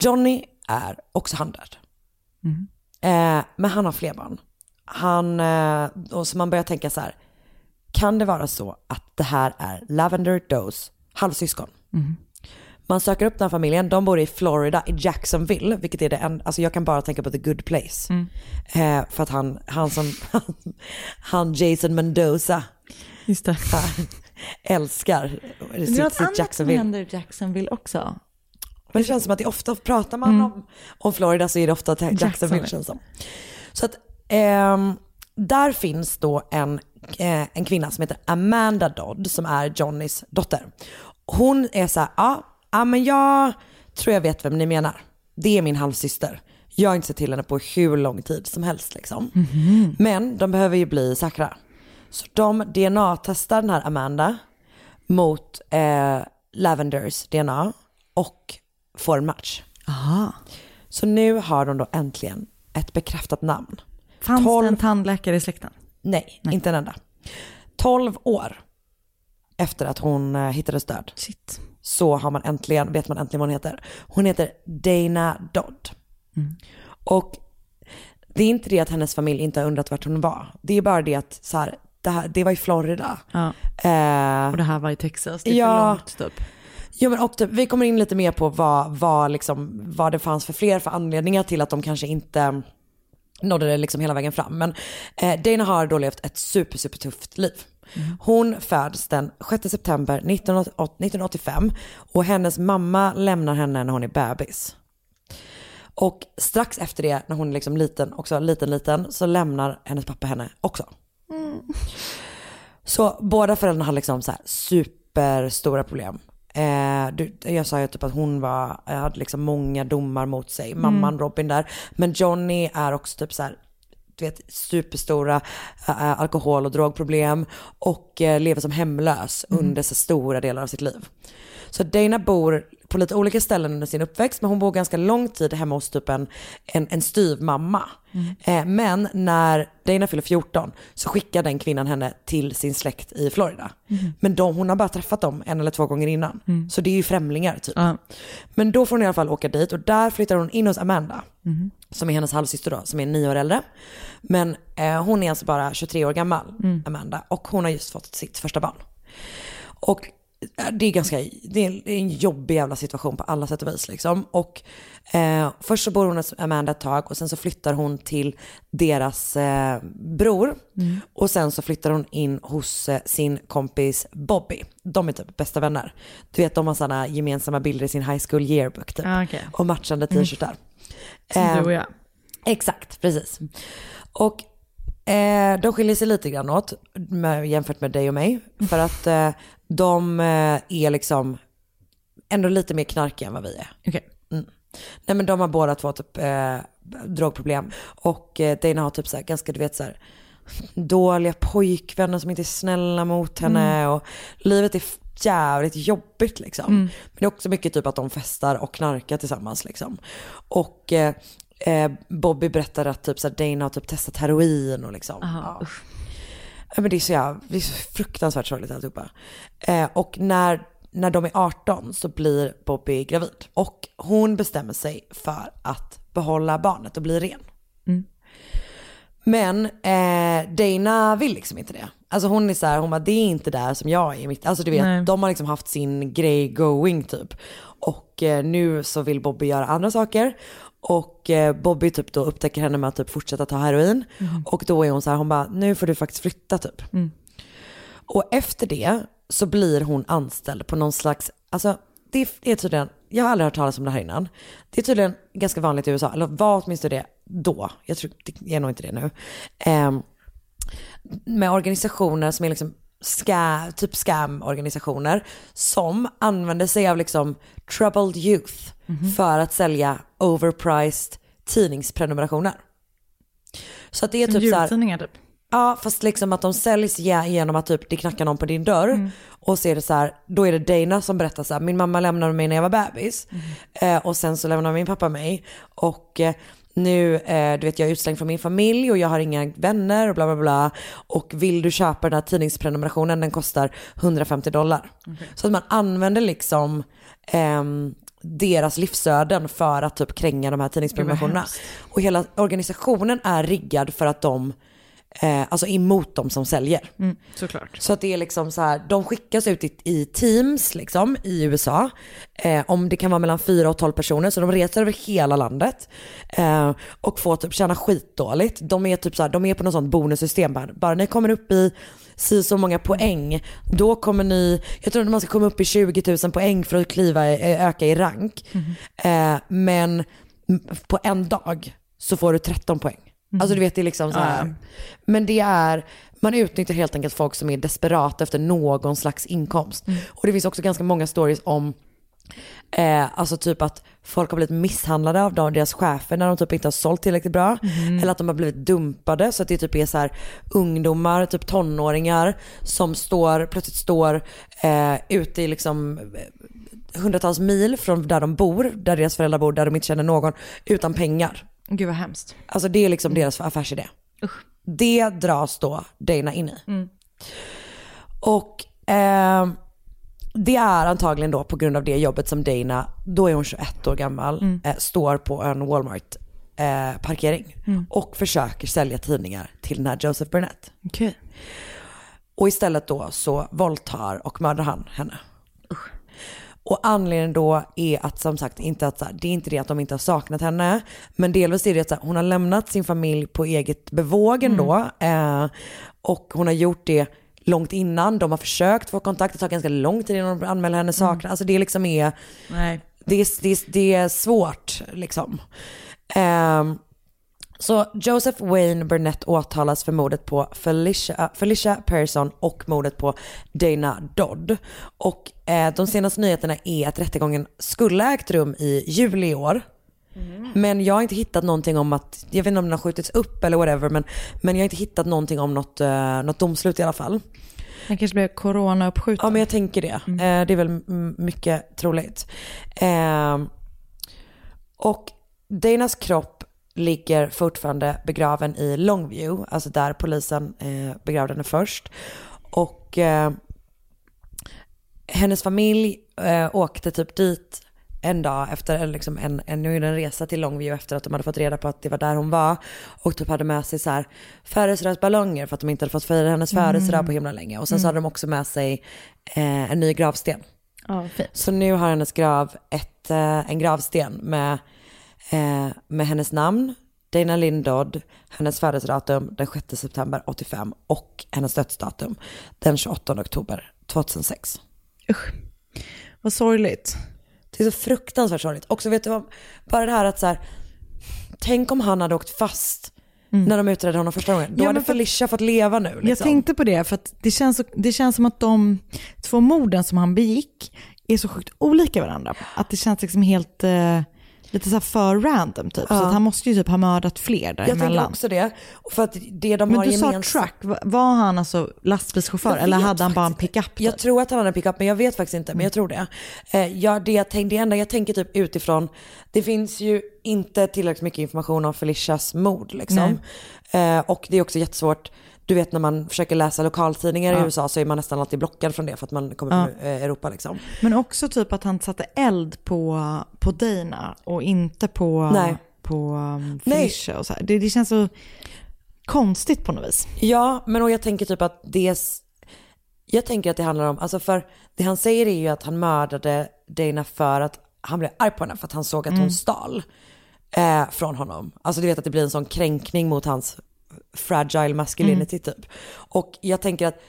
Johnny är också handlöd. Eh, men han har fler barn. Han, eh, och så man börjar tänka så här, kan det vara så att det här är Lavender Does halvsyskon? Man söker upp den här familjen, de bor i Florida, i Jacksonville, vilket är det enda, alltså jag kan bara tänka på The Good Place. Eh, för att han, han som, han Jason Mendoza Just det. älskar Det är sitt, något sitt Jacksonville. händer i Jacksonville också. Men det känns som att det ofta pratar man om, om Florida så är det ofta Jacksonville Jacksonville. känns som. Så att ehm, där finns då en, eh, en kvinna som heter Amanda Dodd som är Johnnys dotter. Hon är så här, ja, ja men jag tror jag vet vem ni menar. Det är min halvsyster. Jag har inte sett till henne på hur lång tid som helst liksom. Men de behöver ju bli säkra. Så de DNA-testar den här Amanda mot eh, Lavenders DNA och får en match. Aha. Så nu har de då äntligen ett bekräftat namn. Fanns Tolv- det en tandläkare i släkten? Nej, inte en enda. 12 år efter att hon eh, hittades död Shit. Så har man äntligen, vet man äntligen vad hon heter. Hon heter Dana Dodd. Och det är inte det att hennes familj inte har undrat vart hon var. Det är bara det att så här, det, här, det var i Florida. Ja. Eh, Och det här var i Texas, det är Ja. för långt typ. Jo men och typ, vi kommer in lite mer på vad, vad, liksom, vad det fanns för fler för anledningar till att de kanske inte nådde det liksom hela vägen fram. Men eh, Dana har då levt ett super, super tufft liv. Hon föds den 6 september 1985 och hennes mamma lämnar henne när hon är bebis. Och strax efter det, när hon är liksom liten, också liten liten, så lämnar hennes pappa henne också. Så båda föräldrarna har liksom så här superstora problem. Eh, du, jag sa ju typ att hon var, hade liksom många domar mot sig, mamman Robin där. Men Johnny är också typ så här, du vet, superstora eh, alkohol och drogproblem och eh, lever som hemlös under så stora delar av sitt liv. Så Dana bor på lite olika ställen under sin uppväxt, men hon bor ganska lång tid hemma hos typ en, en, en styvmamma. Eh, men när Dana fyller 14 så skickar den kvinnan henne till sin släkt i Florida. Men de, hon har bara träffat dem en eller två gånger innan. Så det är ju främlingar typ. Ja. Men då får hon i alla fall åka dit och där flyttar hon in hos Amanda. Som är hennes halvsyster då, som är nio år äldre. Men eh, hon är alltså bara 23 år gammal, Amanda. Och hon har just fått sitt första barn. Och det är ganska, det är en jobbig jävla situation på alla sätt och vis liksom. Och eh, först så bor hon hos Amanda ett tag och sen så flyttar hon till deras eh, bror. Och sen så flyttar hon in hos eh, sin kompis Bobby. De är typ bästa vänner. Du vet de har sådana gemensamma bilder i sin high school yearbook typ. Ah, okej. Och matchande t-shirtar. Som Eh, du och jag. Exakt, precis. Och eh, de skiljer sig lite grann åt med, jämfört med dig och mig. För att eh, de eh, är liksom ändå lite mer knarkiga än vad vi är. Okej. Nej men de har båda två typ eh, drogproblem. Och eh, Dana har typ så här, ganska, du vet så här, dåliga pojkvänner som inte är snälla mot henne. Och livet är jävligt jobbigt liksom. Men det är också mycket typ att de festar och knarkar tillsammans liksom. Och eh, eh, Bobby berättar att typ så här, Dana har typ testat heroin och liksom. ja. Ja, men det är så, jävla, det är så fruktansvärt sorgligt alltihopa. Eh, och när, när de är 18 så blir Bobby gravid. Och hon bestämmer sig för att behålla barnet och bli ren. Men eh, Dana vill liksom inte det. Alltså hon är så här, hon bara det är inte där som jag är. i Mitt, alltså du vet, Nej. de har liksom haft sin grej going typ. Och eh, nu så vill Bobby göra andra saker. Och eh, Bobby typ då upptäcker henne med att typ fortsätta ta heroin. Och då är hon så här, hon bara nu får du faktiskt flytta typ. Och efter det så blir hon anställd på någon slags, alltså det är tydligen, jag har aldrig hört talas om det här innan. Det är tydligen ganska vanligt i USA, eller var åtminstone det då. Jag tror det är nog inte det nu. Ehm, med organisationer som är liksom ska, typ scam-organisationer som använder sig av liksom troubled youth för att sälja overpriced tidningsprenumerationer. Så att det är Som typ så här, typ. Ja, fast liksom att de säljs ge- genom att typ det knackar någon på din dörr. Och så är det så här, då är det Dana som berättar så här, min mamma lämnade mig när jag var bebis. Eh, och sen så lämnade min pappa mig. Och eh, nu, eh, du vet jag är utslängd från min familj och jag har inga vänner och bla bla bla. Och vill du köpa den här tidningsprenumerationen, den kostar 150 dollar. Så att man använder liksom ehm, deras livsöden för att typ kränga de här tidningsprenumerationerna. Och hela organisationen är riggad för att de eh, alltså emot de som säljer. Mm, såklart. Så att det är liksom så här, de skickas ut i, i teams liksom i USA. Eh, om det kan vara mellan 4 och 12 personer, så de reser över hela landet. Eh, och får typ tjäna skitdåligt. De är typ så här, de är på något sånt bonussystem bara, bara ni kommer upp i si så många poäng, då kommer ni, jag tror att man ska komma upp i 20 000 poäng för att kliva, eh, öka i rank. Eh, men på en dag så får du 13 poäng. Alltså du vet det är liksom så här. Men det är, man utnyttjar helt enkelt folk som är desperata efter någon slags inkomst. Och det finns också ganska många stories om Eh, alltså typ att folk har blivit misshandlade av de- deras chefer när de typ inte har sålt tillräckligt bra. Eller att de har blivit dumpade så att det typ är så här ungdomar, typ tonåringar som står, plötsligt står eh, ute i liksom eh, hundratals mil från där de bor, där deras föräldrar bor, där de inte känner någon, utan pengar. Gud vad hemskt. Alltså det är liksom deras affärsidé. Det dras då Dana in i. Och eh, det är antagligen då på grund av det jobbet som Dana, då är hon 21 år gammal, eh, står på en Walmart eh, parkering och försöker sälja tidningar till den här Joseph Burnett. Okej. Och istället då så våldtar och mördar han henne. Och anledningen då är att som sagt, inte att, det är inte det att de inte har saknat henne, men delvis är det att hon har lämnat sin familj på eget bevåg ändå. Eh, och hon har gjort det långt innan, de har försökt få kontakt, det tar ganska lång tid innan de anmäler henne saknad. Alltså det liksom är, det är, det är, det är svårt liksom. Ehm, så Joseph Wayne Burnett åtalas för mordet på Felicia, Felicia Persson och mordet på Dana Dodd. Och eh, de senaste nyheterna är att rättegången skulle ha ägt rum i juli i år. Men jag har inte hittat någonting om att, jag vet inte om den har skjutits upp eller whatever, men, men jag har inte hittat någonting om något, eh, något domslut i alla fall. Den kanske blev corona-uppskjuten. Ja men jag tänker det. Eh, det är väl mycket troligt. Eh, och Danas kropp ligger fortfarande begraven i Longview, alltså där polisen eh, begravde henne först. Och eh, hennes familj eh, åkte typ dit en dag efter, eller liksom en, en, det en resa till Longview efter att de hade fått reda på att det var där hon var. Och typ hade med sig så här födelsedagsballonger för att de inte hade fått fira hennes födelsedag på himla länge. Och sen så hade de också med sig eh, en ny gravsten. Fint. Så nu har hennes grav ett, eh, en gravsten med, eh, med hennes namn, Dana Lindodd, hennes födelsedatum den 6 september 85 och hennes dödsdatum den 28 oktober 2006. Vad sorgligt. Det är så fruktansvärt sorgligt. Också vet du vad, bara det här att så här, tänk om han hade åkt fast när de utredde honom första gången. Då Mm. Ja, hade Felicia fått leva nu. Liksom. Jag tänkte på det, för det känns, det känns som att de två morden som han begick är så sjukt olika varandra. Att det känns liksom helt, eh, lite så för random typ. Så Ja. att han måste ju typ ha mördat fler jag tänker däremellan. också det. För att det de Men har du sa gemensamt. truck, Va- var han alltså lastbilschaufför eller hade han bara en pickup? typ? Jag tror att han hade en pickup men jag vet faktiskt inte. Men jag tror det. Eh, ja, det, jag tänk, det enda jag tänker typ utifrån, det finns ju inte tillräckligt mycket information om Felicias mord liksom. Eh, och det är också jättesvårt, du vet när man försöker läsa lokaltidningar i USA så är man nästan alltid blockad från det för att man kommer från eh, Europa liksom. Men också typ att han satte eld på, på Dana och inte på, Nej. på um. Felicia. Och så här. Det, det känns så konstigt på något vis. Ja, men och jag tänker typ att det jag tänker att det handlar om, alltså för det han säger är ju att han mördade Dana för att han blev arg på henne för att han såg att hon stal eh, från honom. Alltså du vet att det blir en sån kränkning mot hans fragile masculinity typ. Och jag tänker att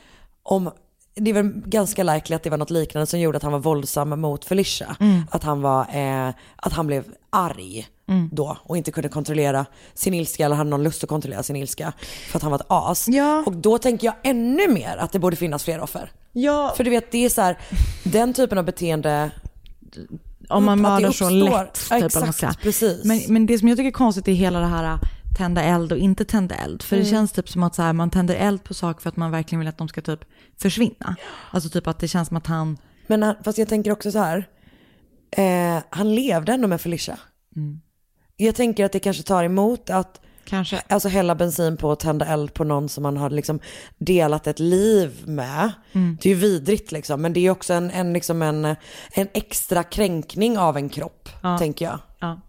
om, det är väl ganska likely att det var något liknande som gjorde att han var våldsam mot Felicia. Att han var, eh, att han blev arg då och inte kunde kontrollera sin ilska eller hade någon lust att kontrollera sin ilska för att han var ett as. Ja. Och då tänker jag ännu mer att det borde finnas fler offer. Ja, För du vet, det är så här, den typen av beteende, om man mördar så lätt. Typ, exakt, precis. Men, men det som jag tycker är konstigt är hela det här tända eld och inte tända eld. För det Mm. känns typ som att så här, man tänder eld på saker för att man verkligen vill att de ska typ försvinna. Alltså typ att det känns som att han, men han, fast jag tänker också så här, eh, han levde ändå med Felicia. Jag tänker att det kanske tar emot att kanske, alltså hälla bensin på och tända eld på någon som man har liksom delat ett liv med. Det är ju vidrigt liksom, men det är också en, en, liksom en, en extra kränkning av en kropp, tänker jag. ja.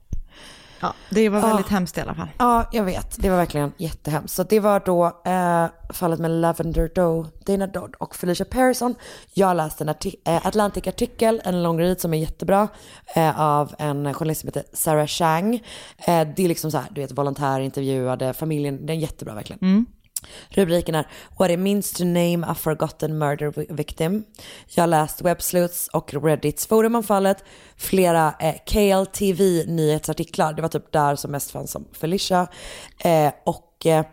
Ja det var väldigt hemskt i alla fall. Ja, jag vet. Det var verkligen jättehemskt. Så det var då eh, fallet med Lavender Doe, Dana Dodd och Felicia Pearson. Jag läste en arti- eh, Atlantic-artikel, en read som är jättebra, eh, av en journalist som heter Sarah Chang. Eh, det är liksom så här, du vet, volontärintervjuade, familjen, den är jättebra verkligen. Rubriken är What it means to name a forgotten murder vi- victim. Jag har läst Websleuths och Reddits forum om fallet, flera eh, KLTV nyhetsartiklar, det var typ där som mest fanns om Felicia, eh, och eh,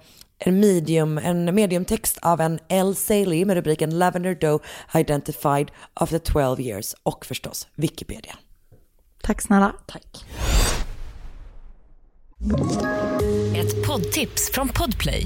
en medium, en mediumtext av en L. Saley med rubriken Lavender Doe identified after 12 years och förstås Wikipedia. Tack snälla. Tack. Ett poddtips från Podplay.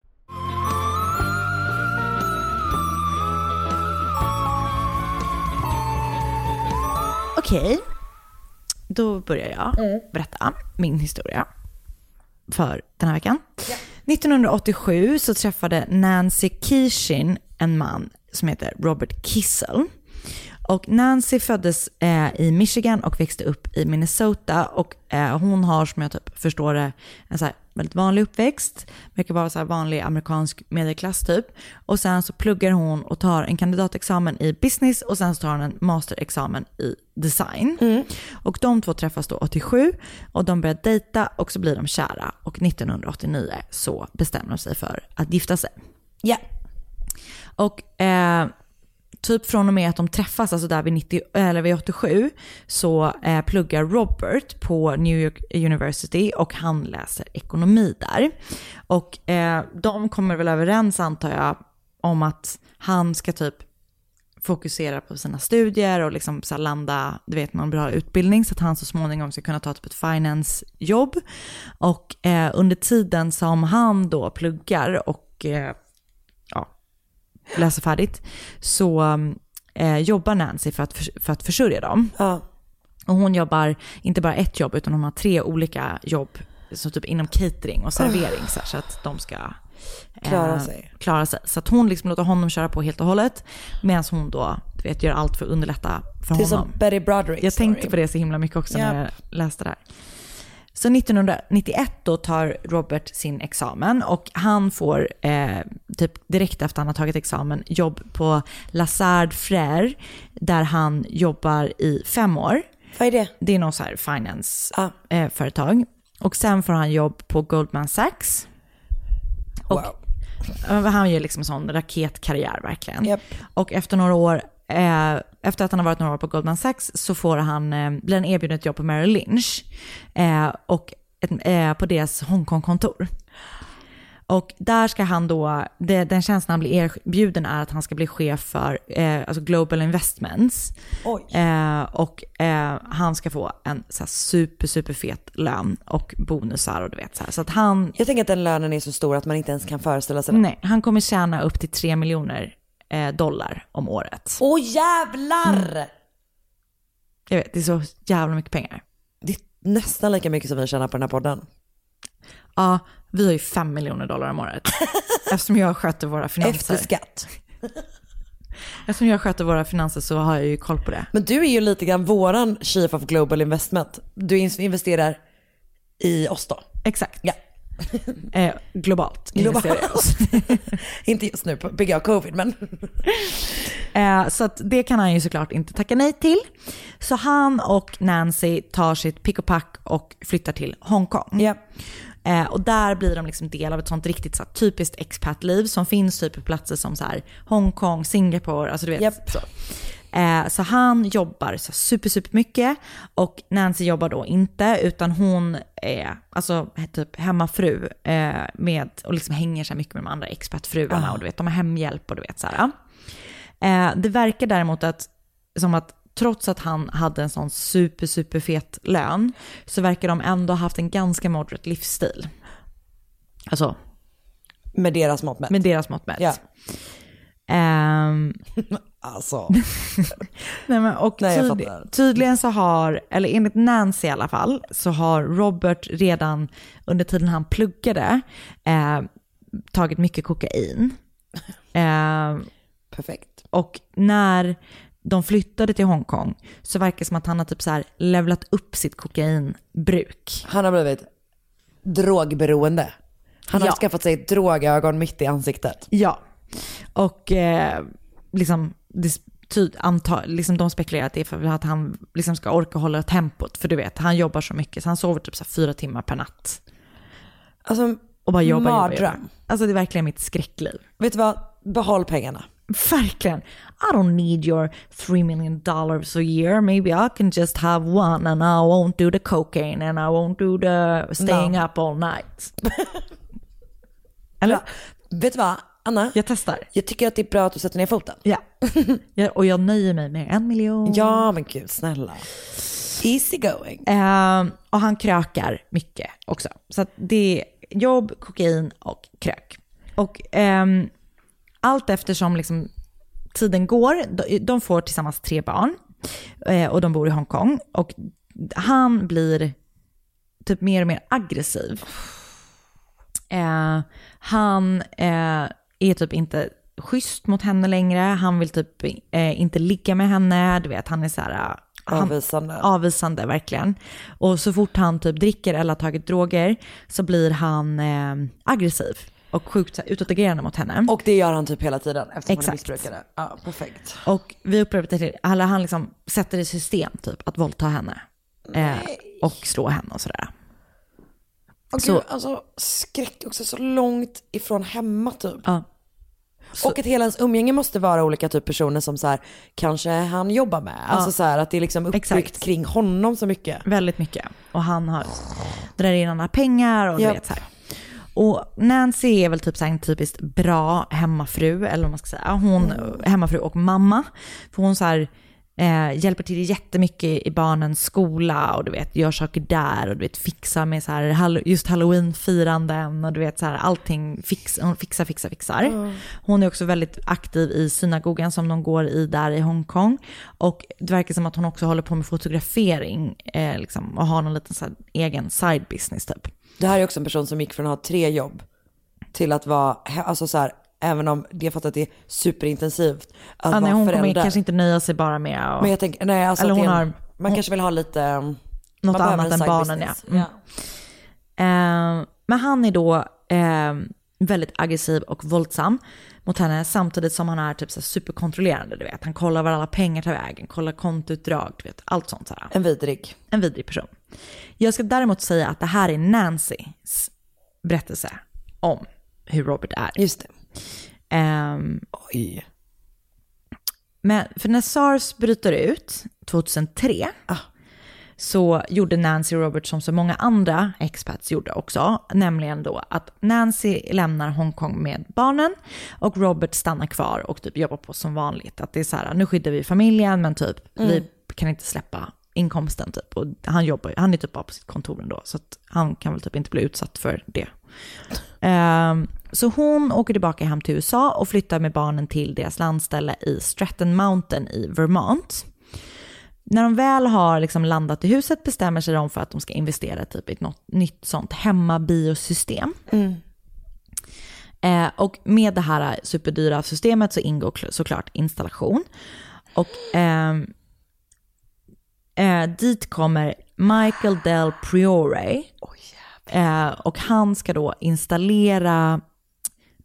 Okej, då börjar jag berätta min historia för den här veckan. 1987 så träffade Nancy Kishin en man som heter Robert Kissel. Och Nancy föddes eh, i Michigan och växte upp i Minnesota. Och eh, hon har, som jag typ förstår det, en så här väldigt vanlig uppväxt. Verkar vara så här vanlig amerikansk medelklass typ. Och sen så pluggar hon och tar en kandidatexamen i business och sen så tar hon en masterexamen i design. Och de två träffas då 87 och de börjar dejta och så blir de kära. Och 1989 så bestämmer de sig för att gifta sig. Ja. Och eh, typ från och med att de träffas, alltså där vid, 90, eller vid 87, så eh, pluggar Robert på New York University och han läser ekonomi där. Och eh, de kommer väl överens antar jag om att han ska typ fokusera på sina studier och liksom så landa, du vet, någon bra utbildning så att han så småningom ska kunna ta typ ett finance-jobb. Och eh, under tiden som han då pluggar och eh, läser färdigt så eh, jobbar Nancy för att, för, för att försörja dem. Ja. Och hon jobbar inte bara ett jobb utan hon har tre olika jobb så typ inom catering och servering så, här, så att de ska eh, Klara sig. klara sig. Så att hon liksom låter honom köra på helt och hållet medan hon då du vet, gör allt för att underlätta för Det är honom. som Betty Broderick Jag tänkte story. på det så himla mycket också när Japp. jag läste det här. Så 1991 då tar Robert sin examen och han får eh, typ direkt efter han har tagit examen jobb på Lazard Frère där han jobbar i fem år. Vad är det? Det är någon så här finance-företag. och sen får han jobb på Goldman Sachs. Och, Wow. Han gör liksom sån raketkarriär verkligen. Japp. Och efter några år, eh, efter att han har varit några år på Goldman Sachs så får han, eh, blir han erbjuden ett jobb på Merrill Lynch. Eh, och ett, eh, på deras Hongkong-kontor. Och där ska han då, det, den tjänsten han blir erbjuden är att han ska bli chef för eh, alltså Global Investments. Eh, och eh, han ska få en så här, super, super fet lön och bonusar och du vet så här. Så att han, Jag tänker att den lönen är så stor att man inte ens kan föreställa sig det. nej, han kommer tjäna upp till 3 miljoner dollar om året. Åh jävlar! Mm. Jag vet, det är så jävla mycket pengar. Det är nästan lika mycket som vi tjänar på den här podden. Ja, vi har ju 5 miljoner dollar om året. Eftersom jag sköter våra finanser. Efter skatt. Eftersom jag sköter våra finanser så har jag ju koll på det. Men du är ju lite grann våran Chief of Global Investment. Du in- investerar i oss då. Exakt. Ja. Eh, globalt. Globalt. Inte just nu på bygga av covid men. Eh, så det kan han ju såklart inte tacka nej till. Så han och Nancy tar sitt pick och pack och flyttar till Hongkong. Ja. Eh, och där blir de liksom del av ett sånt riktigt så här, typiskt expat-liv som finns typ på platser som så här, Hongkong, Singapore, alltså du vet. Japp. Så. Eh, så han jobbar så super, super mycket och Nancy jobbar då inte utan hon är alltså typ hemmafru eh, med och liksom hänger så mycket med de andra expatfruarna och du vet de har hemhjälp och du vet så här. Eh, det verkar däremot att, som att trots att han hade en sån super, super fet lön så verkar de ändå ha haft en ganska moderate livsstil. Alltså Med deras mått mätt. med deras mått mätt. Ja. Ehm, Alltså. nej men, och Nej, fattar. tydligen så har, eller enligt Nancy i alla fall, så har Robert redan under tiden han pluggade eh, tagit mycket kokain. Eh, Perfekt. Och när de flyttade till Hongkong så verkar det som att han har typ så här levlat upp sitt kokainbruk. Han har blivit drogberoende. Han har Ja. skaffat sig drogögon mitt i ansiktet. Ja. Och eh, liksom, det, anta, liksom de spekulerar att det är för att han liksom ska orka hålla tempot. För du vet, han jobbar så mycket så han sover typ så fyra timmar per natt. Alltså, Och bara jobbar, jobbar, mardröm. jobbar. Alltså det är verkligen mitt skräckliv. Vet du vad? Behåll pengarna. Verkligen. I don't need your three million dollars a year. Maybe I can just have one and I won't do the cocaine and I won't do the staying No. up all night. Eller? Vet du vad, Anna? Jag testar. Jag tycker att det är bra att du sätter ner foten. Ja. ja. Och jag nöjer mig med en miljon. Ja, men gud snälla. Easy going. Ehm, och han krökar mycket också. Så det är jobb, kokain och krök. Och ehm, allt eftersom liksom tiden går, de, de får tillsammans tre barn eh, och de bor i Hongkong. Och han blir typ mer och mer aggressiv. Eh, han eh, är typ inte schysst mot henne längre. Han vill typ eh, inte ligga med henne. Du vet, han är så här... eh, han- Avvisande. Avvisande, verkligen. Och så fort han typ dricker eller har tagit droger så blir han eh, aggressiv och sjukt utåtagerande mot henne. Och det gör han typ hela tiden eftersom han är Exakt. missbrukare. Ja, perfekt. Och vi upplever det till, eller han liksom sätter i system typ att våldta henne. Eh, och slå henne och sådär. Och Så- gud, alltså skräck också så långt ifrån hemma typ. Ja. Och att hela ens umgänge måste vara olika typ personer som så här, kanske han jobbar med. Alltså så här att det är liksom uppbyggt Exakt. kring honom så mycket. Väldigt mycket. Och han har, drar in andra pengar och du Japp. vet så här. Och Nancy är väl typ så en typiskt bra hemmafru, eller vad man ska säga. Hon, hemmafru och mamma. För hon så här, eh, hjälper till jättemycket i barnens skola och du vet, gör saker där och du vet, fixar med så här, just halloween-firanden och du vet så här, allting fix, hon fixar, fixar, fixar. Hon är också väldigt aktiv i synagogan som de går i där i Hongkong. Och det verkar som att hon också håller på med fotografering eh, liksom, och har någon liten så här, egen side business typ. Det här är också en person som gick från att ha tre jobb till att vara, alltså så här, även om det har fått att det är superintensivt, att Ja, nej, hon förälder. kommer kanske inte nöja sig bara med att... Men jag tänker, nej alltså Eller hon en- har- man hon- kanske vill ha lite, um, Något annat än barnen, business. ja. Mm. Eh, men han är då eh, väldigt aggressiv och våldsam mot henne samtidigt som han är typ så superkontrollerande. Du vet. Han kollar var alla pengar tar vägen, kollar kontoutdrag, du vet, allt sånt. Så. En vidrig. En vidrig person. Jag ska däremot säga att det här är Nancys berättelse om hur Robert är. Just det. Ehm, Oj. men för när SARS bryter ut 2003 så gjorde Nancy och Robert som så många andra expats gjorde också, nämligen då att Nancy lämnar Hongkong med barnen och Robert stannar kvar och typ jobbar på som vanligt. Att det är så här, nu skyddar vi familjen men typ vi kan inte släppa inkomsten typ. Och han, jobbar, han är typ bara på sitt kontor ändå så att han kan väl typ inte bli utsatt för det. Ehm, så hon åker tillbaka hem till USA och flyttar med barnen till deras landställe i Stratton Mountain i Vermont. När de väl har liksom landat i huset bestämmer sig de för att de ska investera typ i något nytt sånt hemmabiosystem. Eh, och med det här superdyra systemet så ingår kl- såklart installation. Och ehm, eh, dit kommer Michael Del Priore. eh, och han ska då installera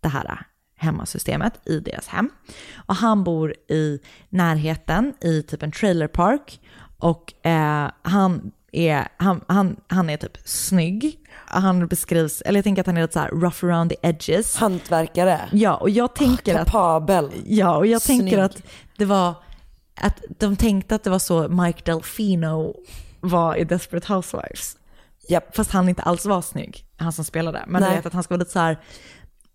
det här hemmasystemet i deras hem. Och han bor i närheten i typ en trailerpark. Och eh, han, är, han, han, han är typ snygg. Han beskrivs, eller jag tänker att han är lite så här rough around the edges. Hantverkare. Ja, och jag tänker att... Kapabel. Ja, och jag tänker Snygg. att det var... Att de tänkte att det var så Mike Delfino var i Desperate Housewives. Japp. Fast han inte alls var snygg, han som spelade. Men du Nej. vet att han ska vara lite så här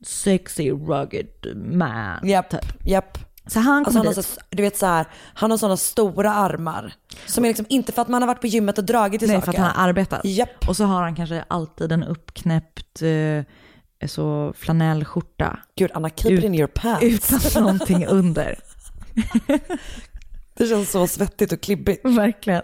sexy, rugged man. Japp, Typ. japp. Så han Alltså kommer han har dit. så, du vet så här, han har sådana stora armar. Som är liksom inte för att man har varit på gymmet och dragit i Nej, saker. för att han har arbetat. Japp. Och så har han kanske alltid en uppknäppt eh, så flanellskjorta. Gud Anna, keep it in your pants. Utan någonting under. Det känns så svettigt och klibbigt. Verkligen.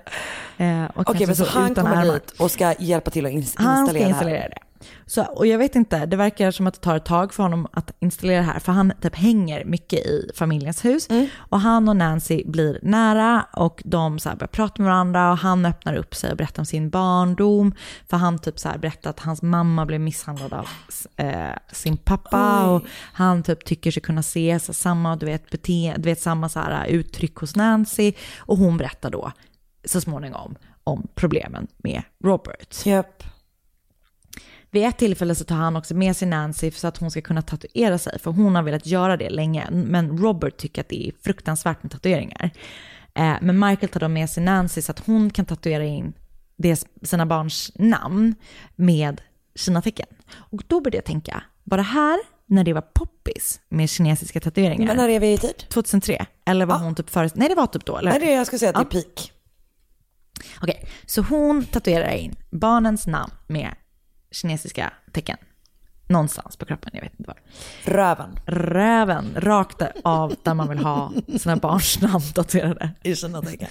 Eh, Okej, kanske men så han utan kommer ärmar. dit och ska hjälpa till att ins- Han installera, ska installera det. Så, och jag vet inte, det verkar som att det tar ett tag för honom att installera det här, för han typ hänger mycket i familjens hus. Mm. Och han och Nancy blir nära och de så här börjar prata med varandra och han öppnar upp sig och berättar om sin barndom. För han typ så här berättar att hans mamma blev misshandlad av eh, sin pappa och han typ tycker sig kunna se så samma, du vet, bete, du vet, samma så här uttryck hos Nancy. Och hon berättar då så småningom om problemen med Robert. Japp. Vid ett tillfälle så tar han också med sig Nancy så att hon ska kunna tatuera sig, för hon har velat göra det länge. Men Robert tycker att det är fruktansvärt med tatueringar. Eh, men Michael tar då med sig Nancy så att hon kan tatuera in sina barns namn med Kina-tecken. Och då började jag tänka, var det här när det var poppis med kinesiska tatueringar? Men när är vi i tid? 2003? Eller var hon typ före? Nej, det var typ då. Eller? Nej, det jag skulle säga att det är peak. Okej, så hon tatuerar in barnens namn med kinesiska tecken. Någonstans på kroppen, jag vet inte var. Röven. Röven, rakt av där man vill ha sina barns namn tatuerade. I sina tecken.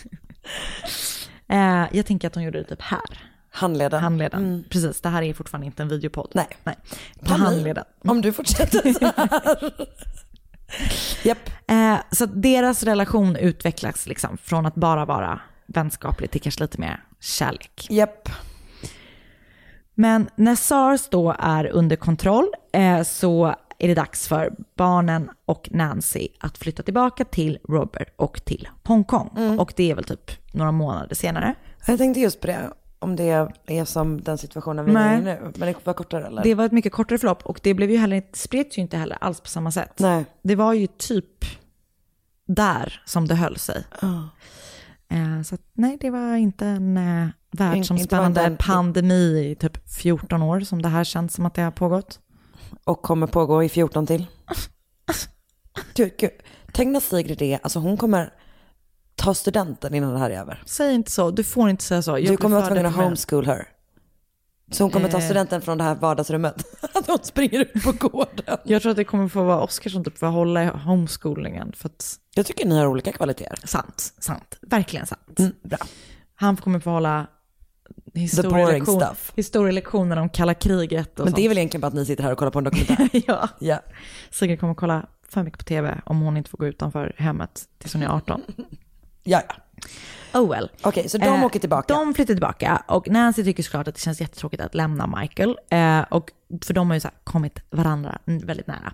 Eh, jag tänker att hon gjorde det typ här. Handleden. Handleden. Precis, det här är fortfarande inte en videopodd. Nej. Nej. På bli. handleden. Om du fortsätter så här. Japp. Eh, så deras relation utvecklas liksom från att bara vara vänskaplig till kanske lite mer kärlek. Japp. Men när SARS då är under kontroll eh, så är det dags för barnen och Nancy att flytta tillbaka till Robert och till Hongkong. Mm. Och det är väl typ några månader senare. Jag tänkte just på det. Om det är som den situationen vi är i nu. Men det var kortare eller? Det var ett mycket kortare förlopp och det blev ju heller, spreds ju inte heller alls på samma sätt. Nej. Det var ju typ där som det höll sig. Eh, så att, nej, det var inte en eh, världsomspännande pandemi i typ 14 år som det här känns som att det har pågått. och kommer pågå i 14 till. Du, gud, tänk när Sigrid är, alltså hon kommer ta studenten innan det här är över. Säg inte så, du får inte säga så. Jag du kommer vara tvungen att homeschool her. Så hon kommer ta Eh. studenten från det här vardagsrummet. Att hon springer ut på gården. Jag tror att det kommer få vara Oskar som typ får hålla i homeschoolingen. För att, Jag tycker ni har olika kvaliteter. sant, sant. Verkligen sant. Mm, bra. Han kommer få hålla historielektion, stuff. historielektioner om kalla kriget och Men det är sånt. väl egentligen bara att ni sitter här och kollar på en dokumentär. ja. ja. Sigrid kommer kolla för mycket på tv om hon inte får gå utanför hemmet tills hon är 18. Ja, ja. Oh well. Okej, så de Eh, åker tillbaka. De flyttar tillbaka och Nancy tycker såklart att det känns jättetråkigt att lämna Michael. Eh, och, för de har ju så kommit varandra väldigt nära.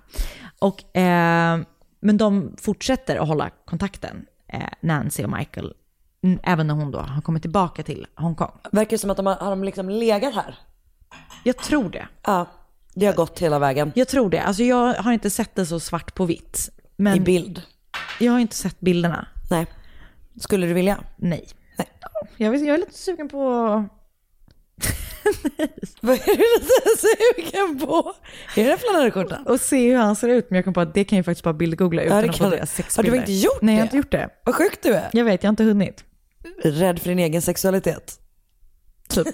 Och, eh, men de fortsätter att hålla kontakten, eh, Nancy och Michael, även när hon då har kommit tillbaka till Hongkong. Verkar det som att de har, har de liksom legat här? Jag tror det. Ja, det har gått hela vägen. Jag tror det. Alltså jag har inte sett det så svart på vitt. Men I bild? Jag har inte sett bilderna. Nej. Skulle du vilja? Nej. Nej. Jag, jag är lite sugen på... Vad är du lite sugen på? Är det en flanellskjorta? Och se hur han ser ut, men jag kom på att det kan jag faktiskt bara bildgoogla utan det att få deras Har sexbilder. du inte gjort Nej, jag har det? inte gjort det. Vad sjukt du är. Jag vet, jag har inte hunnit. Rädd för din egen sexualitet. Typ.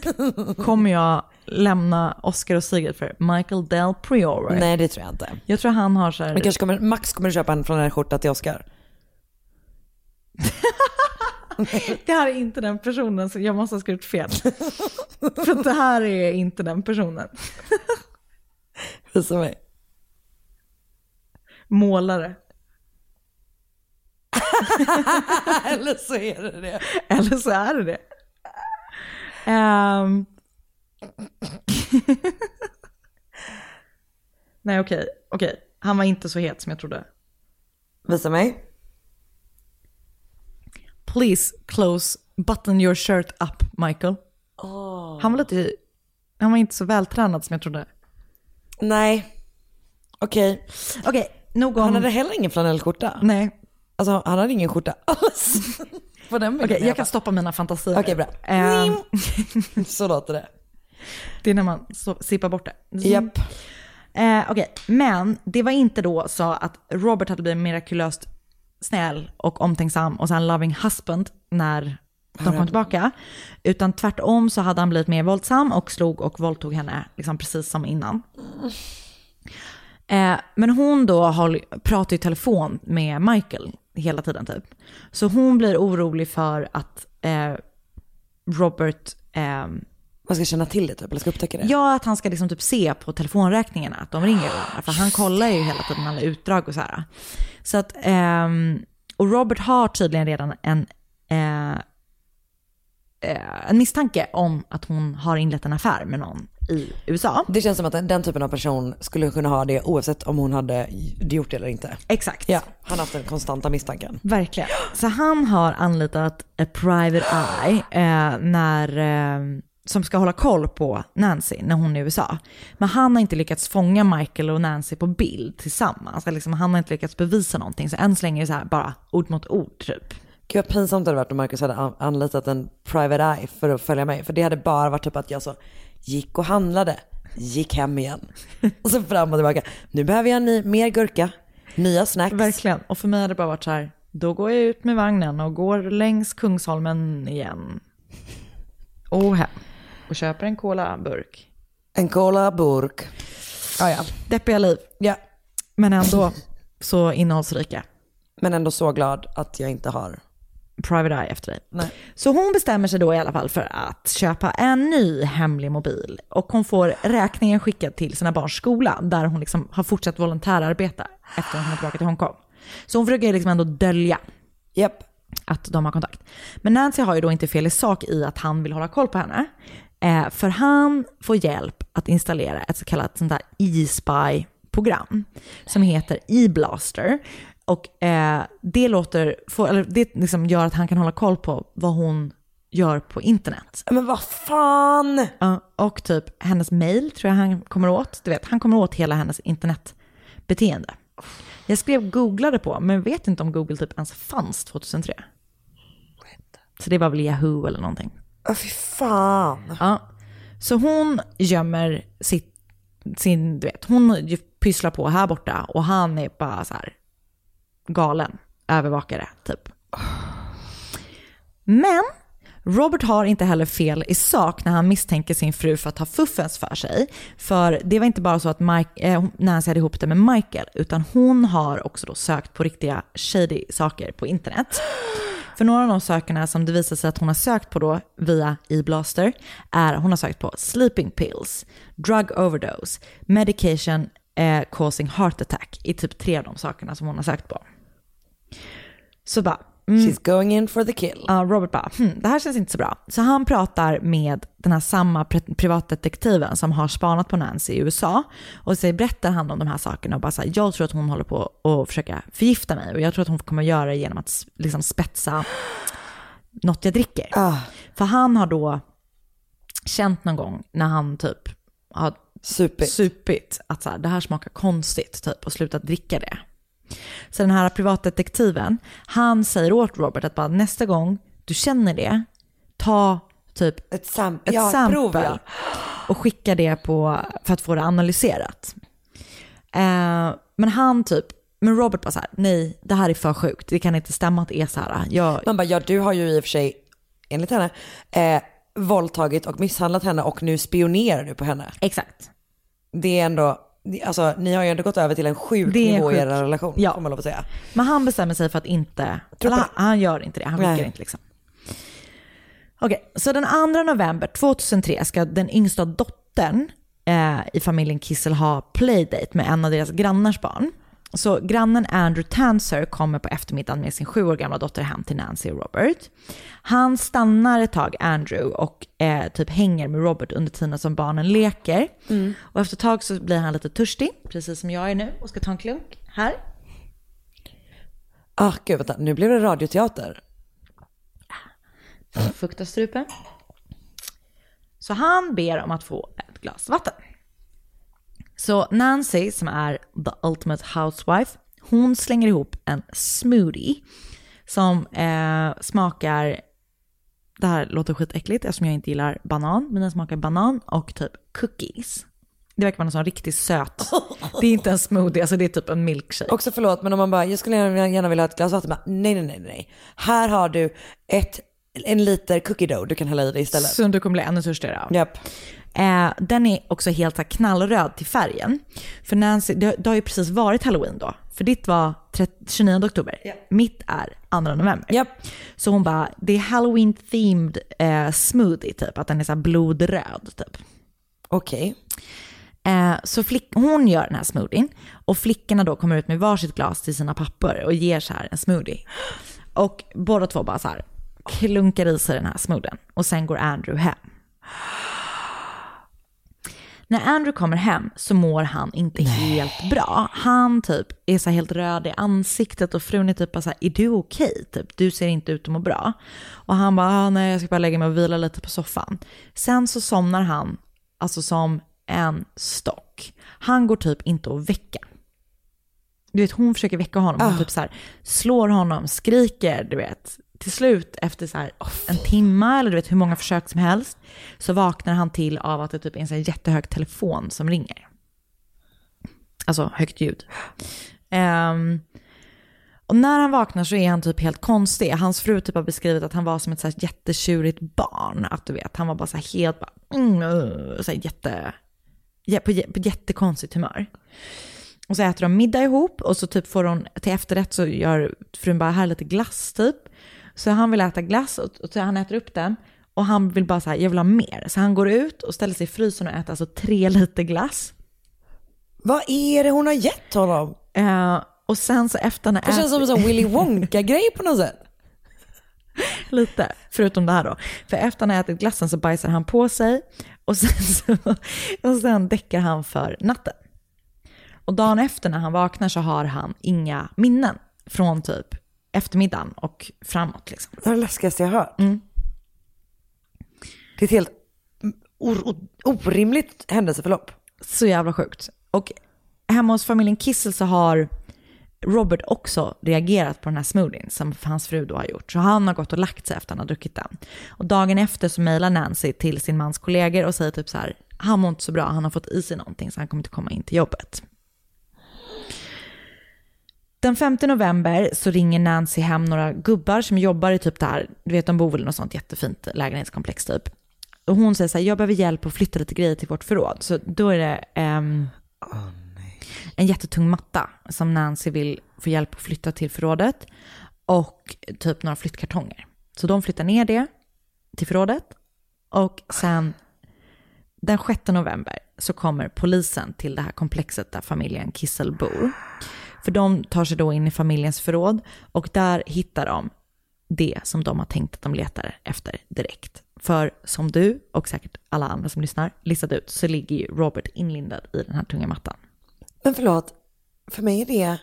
Kommer jag lämna Oscar och Sigrid för Michael Del Priore? Nej, det tror jag inte. Jag tror han har så här... Men kanske kommer, Max kommer köpa en flanellskjorta till Oscar. Det här är inte den personen, så jag måste ha skrivit fel. för det här är inte den personen. Visa mig. Målare. Eller så är det det. Eller så är det det. Ehm. Nej okej, okej. Han var inte så het som jag trodde. Visa mig. Please close, button your shirt up Michael. Han var lite, han var inte så vältränad som jag trodde. Nej. Okej. Okej, nog om... Han hade heller ingen flanellskjorta. Nej. Alltså han hade ingen skjorta alls. På den bilden i jag alla kan stoppa mina fantasier. Okej, bra. Ehm, Så låter det. det är när man så, sippar bort det. Japp. Eh, Okej, men det var inte då så att Robert hade blivit mirakulöst snäll och omtänksam och sen loving husband när de kom tillbaka. Utan tvärtom så hade han blivit mer våldsam och slog och våldtog henne liksom precis som innan. Eh, men hon då håll, pratar i telefon med Michael hela tiden typ. Så hon blir orolig för att eh, Robert ehm, Man ska känna till det typ, eller ska upptäcka det. Ja, att han ska liksom typ se på telefonräkningarna att de ringer varandra. För han kollar ju hela tiden alla utdrag och så här. Så att, ehm, och Robert har tydligen redan en, eh, eh, en misstanke om att hon har inlett en affär med någon i USA. Det känns som att den, den typen av person skulle kunna ha det oavsett om hon hade gjort det eller inte. Exakt. Ja, han har haft den konstanta misstanken. Verkligen. Så han har anlitat a private eye eh, när, eh, som ska hålla koll på Nancy när hon är i USA. Men han har inte lyckats fånga Michael och Nancy på bild tillsammans. Liksom, han har inte lyckats bevisa någonting. Så än så länge är det så här bara ord mot ord typ. Gud vad pinsamt det hade varit om Marcus hade an- anlitat en private eye för att följa mig. För det hade bara varit typ att jag så gick och handlade, gick hem igen. Och så fram och tillbaka. Nu behöver jag ny, mer gurka, nya snacks. Verkligen. Och för mig har det bara varit så här, då går jag ut med vagnen och går längs Kungsholmen igen. Och hem. Och köper en colaburk. En cola-burk. Ah, ja. Deppiga liv. ja. Men ändå så innehållsrika. Men ändå så glad att jag inte har. Private Eye efter dig. Nej. Så hon bestämmer sig då i alla fall för att köpa en ny hemlig mobil. Och hon får räkningen skickad till sina barns skola, där hon liksom har fortsatt volontärarbeta efter att hon är tillbaka till Hongkong. Så hon försöker liksom ändå dölja Japp. att de har kontakt. Men Nancy har ju då inte fel i sak i att han vill hålla koll på henne. Eh, för han får hjälp att installera ett så kallat sånt där e-spy-program som heter e-blaster. Och eh, det, låter, får, eller det liksom gör att han kan hålla koll på vad hon gör på internet. Men vad fan! Ja, och typ hennes mail tror jag han kommer åt. Du vet, han kommer åt hela hennes internetbeteende. Jag skrev googlade på, men vet inte om Google typ ens fanns 2003. Så det var väl Yahoo eller någonting. Åh fy fan. Ja. Så hon gömmer sitt sin, du vet, hon pysslar på här borta och han är bara så här galen övervakare typ. Men Robert har inte heller fel i sak när han misstänker sin fru för att ha fuffens för sig. För det var inte bara så att Mike, eh, Nancy hade ihop det med Michael, utan hon har också då sökt på riktiga shady saker på internet. För några av de sökarna som det visar sig att hon har sökt på då via e-blaster är hon har sökt på sleeping pills, drug overdose, medication eh, causing heart attack i typ tre av de sakerna som hon har sökt på. Så bara, mm, She's going in for the kill. Ja, Robert bara, hm, det här känns inte så bra. Så han pratar med den här samma pri- privatdetektiven som har spanat på Nancy i USA. Och så berättar han om de här sakerna och bara så här, jag tror att hon håller på att försöka förgifta mig. Och jag tror att hon kommer göra det genom att liksom spetsa något jag dricker. För han har då känt någon gång när han typ har Supit. supit att så här, det här smakar konstigt typ och slutat dricka det. Så den här privatdetektiven, han säger åt Robert att bara nästa gång du känner det, ta typ Ett, sam- ett ja, sample prov, ja. och skicka det på, för att få det analyserat. Eh, men han typ, men Robert bara så här, nej det här är för sjukt, det kan inte stämma att det är så här. Jag, Man bara, ja du har ju i och för sig, enligt henne, eh, våldtagit och misshandlat henne och nu spionerar du på henne. Exakt. Det är ändå, alltså ni har ju ändå gått över till en sjuk Det är nivå i sjukt. er relation, Ja. får man lov att säga. Men han bestämmer sig för att inte, eller han, han gör inte det, han skickar Nej. inte liksom. Okej, så den 2 november 2003 ska den yngsta dottern eh, i familjen Kissel ha playdate med en av deras grannars barn. Så grannen Andrew Tanser kommer på eftermiddagen med sin sju år gamla dotter hem till Nancy och Robert. Han stannar ett tag, Andrew, och eh, typ hänger med Robert under tiden som barnen leker. Och efter ett tag så blir han lite törstig, precis som jag är nu, och ska ta en klunk här. Ah, gud vänta, nu blev det radioteater. fukta strupen. Så han ber om att få ett glas vatten. Så Nancy, som är the ultimate housewife, hon slänger ihop en smoothie som eh, smakar, det här låter skitäckligt eftersom jag inte gillar banan, men den smakar banan och typ cookies. Det verkar vara någon sån riktigt söt. Det är inte en smoothie, alltså det är typ en milkshake. Också förlåt, men om man bara, jag skulle gärna, gärna vilja ha ett glas vatten. Bara, nej, nej, nej, nej. Här har du ett, en liter cookie dough du kan hälla i dig istället. Som du kommer bli ännu törstigare av. Japp. Eh, den är också helt så knallröd till färgen. För Nancy, det, det har ju precis varit halloween då. För ditt var 30, 29 oktober. Mitt är 2 november. Japp. Så hon bara, det är halloween-themed eh, smoothie typ. Att den är så blodröd typ. Okej. Eh, så flick, hon gör den här smoothien och flickorna då kommer ut med varsitt glas till sina pappor och ger så här en smoothie. Och båda två bara så här klunkar i sig den här smoothien och sen går Andrew hem. När Andrew kommer hem så mår han inte helt bra. Han typ är så helt röd i ansiktet och frun är typ bara så här, är du okej? Typ, du ser inte ut att må bra. Och han bara, ah, nej jag ska bara lägga mig och vila lite på soffan. Sen så somnar han, alltså som en stock. Han går typ inte att väcka. Du vet, hon försöker väcka honom. Hon typ så här, slår honom, skriker, du vet. Till slut, efter så här en timme eller du vet hur många försök som helst, så vaknar han till av att det typ är en så här jättehög telefon som ringer. Alltså högt ljud. Ehm, och när han vaknar så är han typ helt konstig. Hans fru typ har beskrivit att han var som ett så här jättetjurigt barn. Att du vet, han var bara så här helt bara, mm, uh, så här jätte, jä- på, på jättekonstigt humör. Och så äter de middag ihop och så typ får hon till efterrätt så gör frun bara här lite glass typ. Så han vill äta glass och, och så han äter upp den och han vill bara så här, jag vill ha mer. Så han går ut och ställer sig i frysen och äter alltså tre liter glass. Vad är det hon har gett honom? Eh, och sen så efter när Det känns som en sån Willy Wonka-grej på något sätt. Lite, förutom det här då. För efter han har ätit glassen så bajsar han på sig och sen, så, och sen däckar han för natten. Och dagen efter när han vaknar så har han inga minnen från typ eftermiddagen och framåt. Liksom. Det är det läskigaste jag har hört. Mm. Det är ett helt or- orimligt händelseförlopp. Så jävla sjukt. Och hemma hos familjen Kissel så har Robert också reagerat på den här smoothien som hans fru då har gjort. Så han har gått och lagt sig efter han har druckit den. Och dagen efter så mejlar Nancy till sin mans kollegor och säger typ så här, han mår inte så bra, han har fått i sig någonting så han kommer inte komma in till jobbet. Den 5 november så ringer Nancy hem några gubbar som jobbar i typ det här, du vet de bor väl i något sånt jättefint lägenhetskomplex typ. Och hon säger så här, jag behöver hjälp att flytta lite grejer till vårt förråd. Så då är det ehm, en jättetung matta som Nancy vill få hjälp att flytta till förrådet. Och typ några flyttkartonger. Så de flyttar ner det till förrådet. Och sen den 6 november så kommer polisen till det här komplexet där familjen Kissel bor. För de tar sig då in i familjens förråd och där hittar de det som de har tänkt att de letar efter direkt. För som du och säkert alla andra som lyssnar listat ut så ligger ju Robert inlindad i den här tunga mattan. Men förlåt, för mig är det,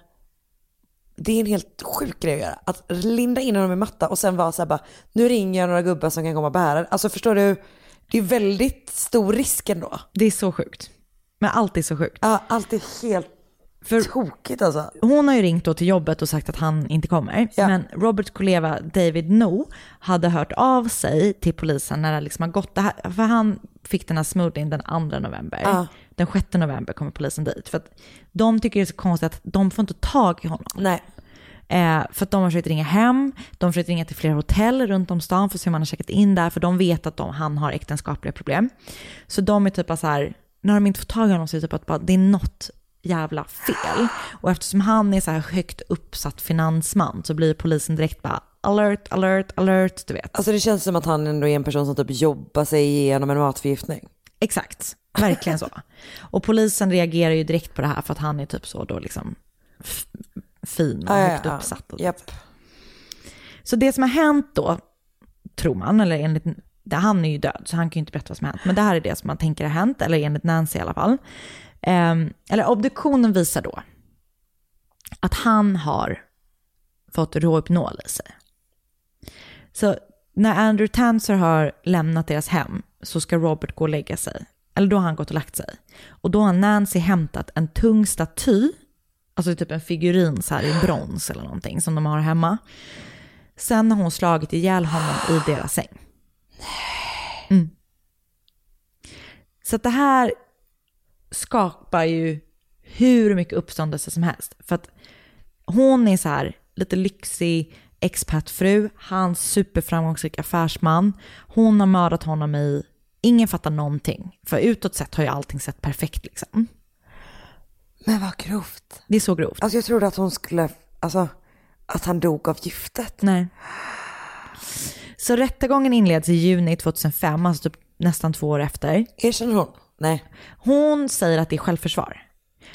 det är en helt sjuk grej att göra. Att linda in honom i matta och sen vara så här bara, nu ringer jag några gubbar som kan komma och bära. Alltså förstår du, det är väldigt stor risk ändå. Det är så sjukt. Men allt är så sjukt. Ja, allt är helt För tokigt alltså. hon har ju ringt då till jobbet och sagt att han inte kommer. Ja. Men Roberts kollega David No hade hört av sig till polisen när det liksom har gått det här. För han fick den här smoothien den 2 november. Ja. Den 6 november kommer polisen dit. För att de tycker det är så konstigt att de får inte tag i honom. Nej. Eh, för att de har försökt ringa hem, de har försökt ringa till flera hotell runt om stan för att se om han har checkat in där, för de vet att de, han har äktenskapliga problem. Så de är typ bara så här, när de inte får tag i honom så är det typ att bara, det är något jävla fel. Och eftersom han är så här högt uppsatt finansman så blir polisen direkt bara alert, alert, alert, du vet. Alltså det känns som att han ändå är en person som typ jobbar sig igenom en matförgiftning. Exakt, verkligen så. Och polisen reagerar ju direkt på det här för att han är typ så då liksom fin och högt ja. uppsatt. Och Japp. Så det som har hänt då, tror man, eller enligt, han är ju död så han kan ju inte berätta vad som har hänt, men det här är det som man tänker har hänt, eller enligt Nancy i alla fall. Ehm, eller obduktionen visar då att han har fått Rohypnol i sig. Så när Andrew Tanser har lämnat deras hem så ska Robert gå och lägga sig. Eller då har han gått och lagt sig. Och då har Nancy hämtat en tung staty, alltså typ en figurin så här i brons eller någonting som de har hemma. Sen har hon slagit ihjäl honom i deras säng. Mm. Så det här skapar ju hur mycket uppståndelse som helst. För att hon är så här lite lyxig expatfru, hans superframgångsrik affärsman. Hon har mördat honom i, ingen fattar någonting. För utåt sett har ju allting sett perfekt liksom. Men vad grovt. Det är så grovt. Alltså jag trodde att hon skulle, alltså att han dog av giftet. Nej. Så rättegången inleds i juni 2005, alltså typ nästan två år efter. Erkänner hon? Nej. Hon säger att det är självförvar.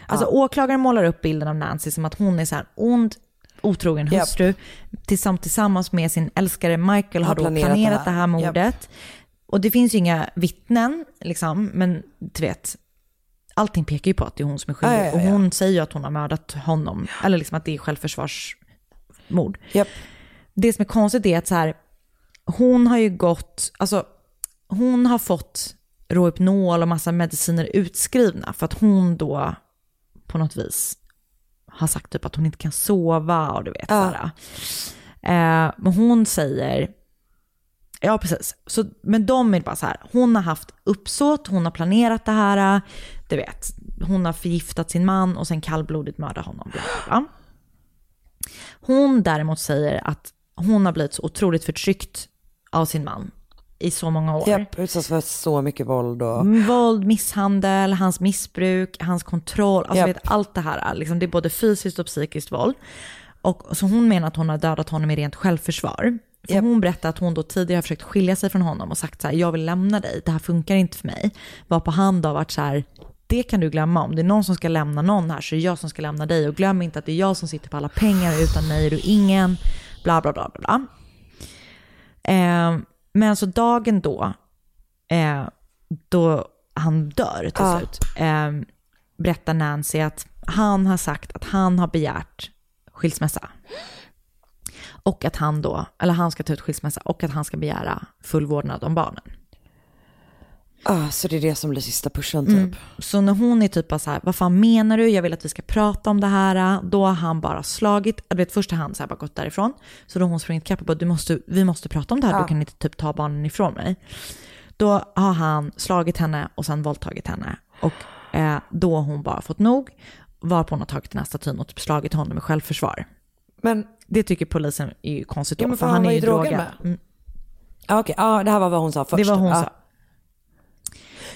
Alltså åklagaren målar upp bilden av Nancy som att hon är så här ond, otrogen hustru. Tillsammans, tillsammans med sin älskare Michael har, Har planerat planerat, det det här. här, mordet. Och det finns ju inga vittnen, liksom, men du vet, allting pekar ju på att det är hon som är skyldig. Ja, ja, ja, Och ja. hon säger ju att hon har mördat honom, eller liksom att det är självförsvarsmord. Japp. Det som är konstigt är att så här, hon har ju gått, alltså hon har fått Rohypnol och massa mediciner utskrivna för att hon då på något vis har sagt typ att hon inte kan sova och du vet Ja. sådär. Eh, men hon säger, ja precis, så, men de är bara så här, hon har haft uppsåt, hon har planerat det här, du vet, hon har förgiftat sin man och sen kallblodigt mördat honom. Bla, bla, bla. Hon däremot säger att hon har blivit så otroligt förtryckt av sin man i så många år. Japp, utsatts för så mycket våld och... Våld, misshandel, hans missbruk, hans kontroll, alltså vet, allt det här. Liksom, det är både fysiskt och psykiskt våld. Och, så hon menar att hon har dödat honom i rent självförsvar. För hon berättar att hon då tidigare har försökt skilja sig från honom och sagt så här, jag vill lämna dig, det här funkar inte för mig. Var på hand har varit så här, det kan du glömma, om det är någon som ska lämna någon här så är det jag som ska lämna dig. Och glöm inte att det är jag som sitter på alla pengar, utan mig är du ingen, bla bla bla bla. bla. Eh, men alltså dagen då, eh, då han dör till Ja. slut, eh, berättar Nancy att han har sagt att han har begärt skilsmässa. Och att han då, eller han ska ta ut skilsmässa och att han ska begära full vårdnad om barnen. Ah, så det är det som blir sista pushen typ. Mm. Så när hon är typ bara så här, vad fan menar du? Jag vill att vi ska prata om det här. Då har han bara slagit, du vet först har han så här bara gått därifrån. Så då har hon sprungit kapp och bara, du måste, vi måste prata om det här, Ja. du kan inte typ ta barnen ifrån mig. Då har han slagit henne och sen våldtagit henne. Och eh, då har hon bara fått nog, varpå hon har tagit den här statyn och typ slagit honom i självförsvar. Men Det tycker polisen är ju konstigt då, Ja, för han, han är ju drogad med. Mm. Ja, okej, ja, det här var vad hon sa först. Det var hon ja. sa.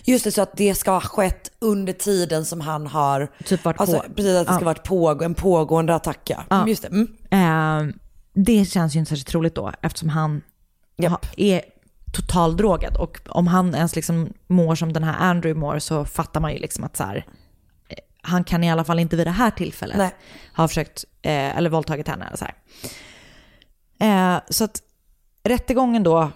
Just det, så att det ska ha skett under tiden som han har... Typ varit alltså, på. Precis, att det ska Ja. varit på, en pågående attack. Ja. Ja. Mm, Just det. Mm. Eh, det känns ju inte särskilt troligt då eftersom han ha, är totaldrogad. Och om han ens liksom mår som den här Andrew mår så fattar man ju liksom att så här, eh, han kan i alla fall inte vid det här tillfället Nej. ha försökt, eh, eller våldtagit henne. Så här. Eh, så att rättegången då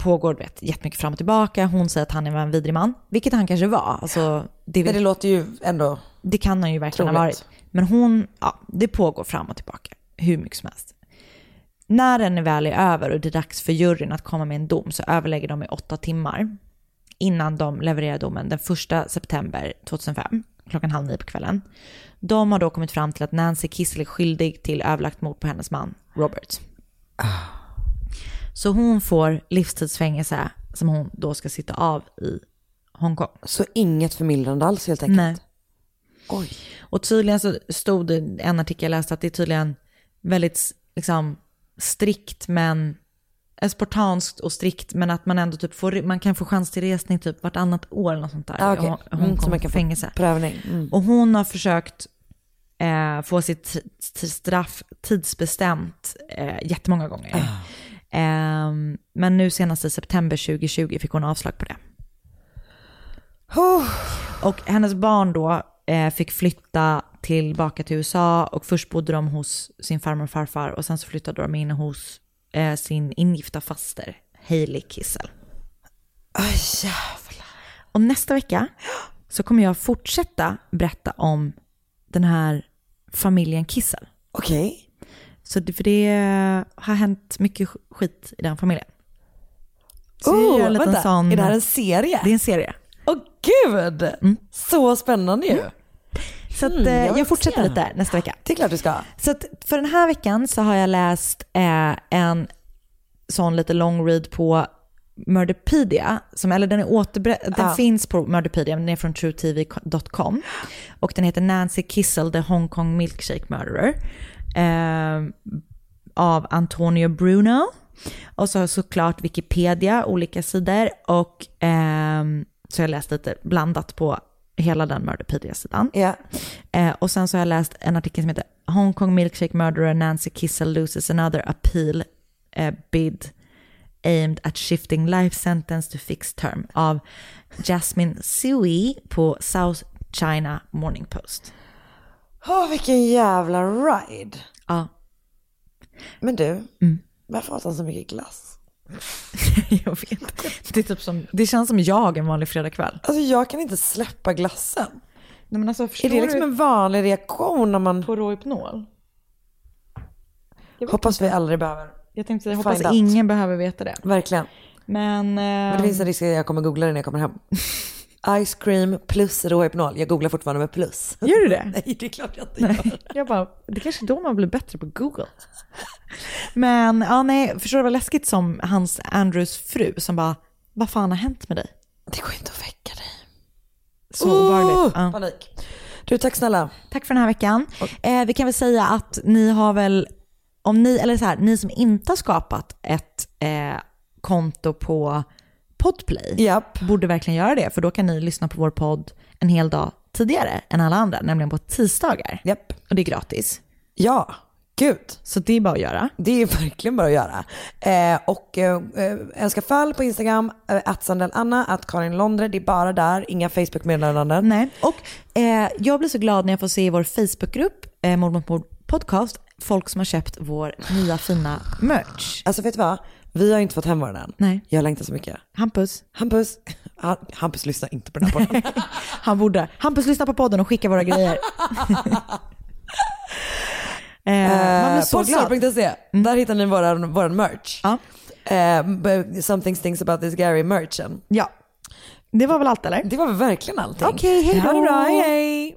pågår vet, jättemycket fram och tillbaka. Hon säger att han är en vidrig man, vilket han kanske var. Alltså, det, Men det låter ju ändå... det kan han ju verkligen ha Troligt. varit. Men hon, ja, det pågår fram och tillbaka hur mycket som helst. När den är väl är över och det är dags för juryn att komma med en dom så överlägger de i åtta timmar innan de levererar domen den 1 september 2005 klockan halv nio på kvällen. De har då kommit fram till att Nancy Kissel är skyldig till överlagt mord på hennes man Robert. Så hon får livstidsfängelse som hon då ska sitta av i Hongkong. Så inget förmildrande alls helt enkelt? Nej. Oj. Och tydligen så stod det en artikel jag läste att det är tydligen väldigt liksom, strikt men eh, spartanskt och strikt men att man ändå typ får, man kan få chans till resning typ vartannat år eller något sånt där. Ah, okej. Hon, Mm, hon så kom man på kan få fängelse. prövning. Mm. Och hon har försökt eh, få sitt straff tidsbestämt eh, jättemånga gånger. Ah. Ehm, men nu senast i september 2020 fick hon avslag på det. Och hennes barn då eh, fick flytta tillbaka till USA och först bodde de hos sin farmor och farfar och sen så flyttade de in hos eh, sin ingifta faster Hailey Kissel. Jävlar. Och nästa vecka så kommer jag fortsätta berätta om den här familjen Kissel. Okej. Så det, för det har hänt mycket sk- skit i den familjen. Så jag Oh, liten vänta, sån- är det här en serie? Det är en serie. Åh gud! Så spännande ju. Så att, Mm, eh, jag jag, fortsätter se. lite nästa vecka. Det är klart du ska. Så att för den här veckan så har jag läst eh, en sån lite long read på Murderpedia, som, eller den, är återber- den finns på Murderpedia, men den är från truetv.com. Och den heter Nancy Kissel, the Hong Kong Milkshake Murderer. Eh, av Antonio Bruno. Och så såklart Wikipedia, olika sidor. Och ehm, så har jag läst lite blandat på hela den Murderpedia-sidan. Ja. Eh, och sen så har jag läst en artikel som heter Hong Kong Milkshake Murderer Nancy Kissel loses another appeal eh, bid aimed at shifting life sentence to fixed term av Jasmine Sui på South China Morning Post. Åh, vilken jävla ride. Ja. Men du, Mm. varför åt han så mycket glass? jag vet. Det, är typ som, det känns som jag en vanlig fredagkväll. Alltså jag kan inte släppa glassen. Nej, men alltså, Är det liksom en vanlig reaktion när man... På Rohypnol? Hoppas vi aldrig behöver. Jag tänkte säga, hoppas ingen behöver veta det. Verkligen. Men, Men det finns en risk att jag kommer googla det när jag kommer hem. Ice cream plus Rohypnol. Jag googlar fortfarande med plus. Gör du det? Nej, det är klart jag inte gör. Jag bara, det kanske är då man blir bättre på Google. Men ja, nej, förstår du vad läskigt som hans Andrews fru som bara, vad fan har hänt med dig? Det går inte att väcka dig. Så obehagligt. Ja. Panik. Du, tack snälla. Tack för den här veckan. Eh, vi kan väl säga att ni har väl, om ni, eller så här, ni som inte har skapat ett eh, konto på Podplay Japp. borde verkligen göra det, för då kan ni lyssna på vår podd en hel dag tidigare än alla andra, nämligen på tisdagar. Japp. Och det är gratis. Ja, gud. Så det är bara att göra. Det är verkligen bara att göra. Eh, och eh, eh, önska fall på Instagram, eh, att Sandell Anna, att Karin Londre. Det är bara där, inga Facebook-meddelanden. Nej, och eh, jag blir så glad när jag får se i vår Facebookgrupp, eh, Mord mot mord podcast, folk som har köpt vår nya fina merch. Alltså vet du vad? Vi har inte fått hem våran än. Nej. Jag längtar så mycket. Hampus, Hampus, Hampus lyssnar inte på den här podden. han borde. Hampus, lyssna på podden och skicka våra grejer. eh, man blir så glad. Podstore.se, där hittar ni våran, våran merch. Ja. Eh, Something stinks about this Gary merchen. Ja. Det var väl allt eller? Det var väl verkligen allting. Okej, hej då. Ha det bra, hej hej.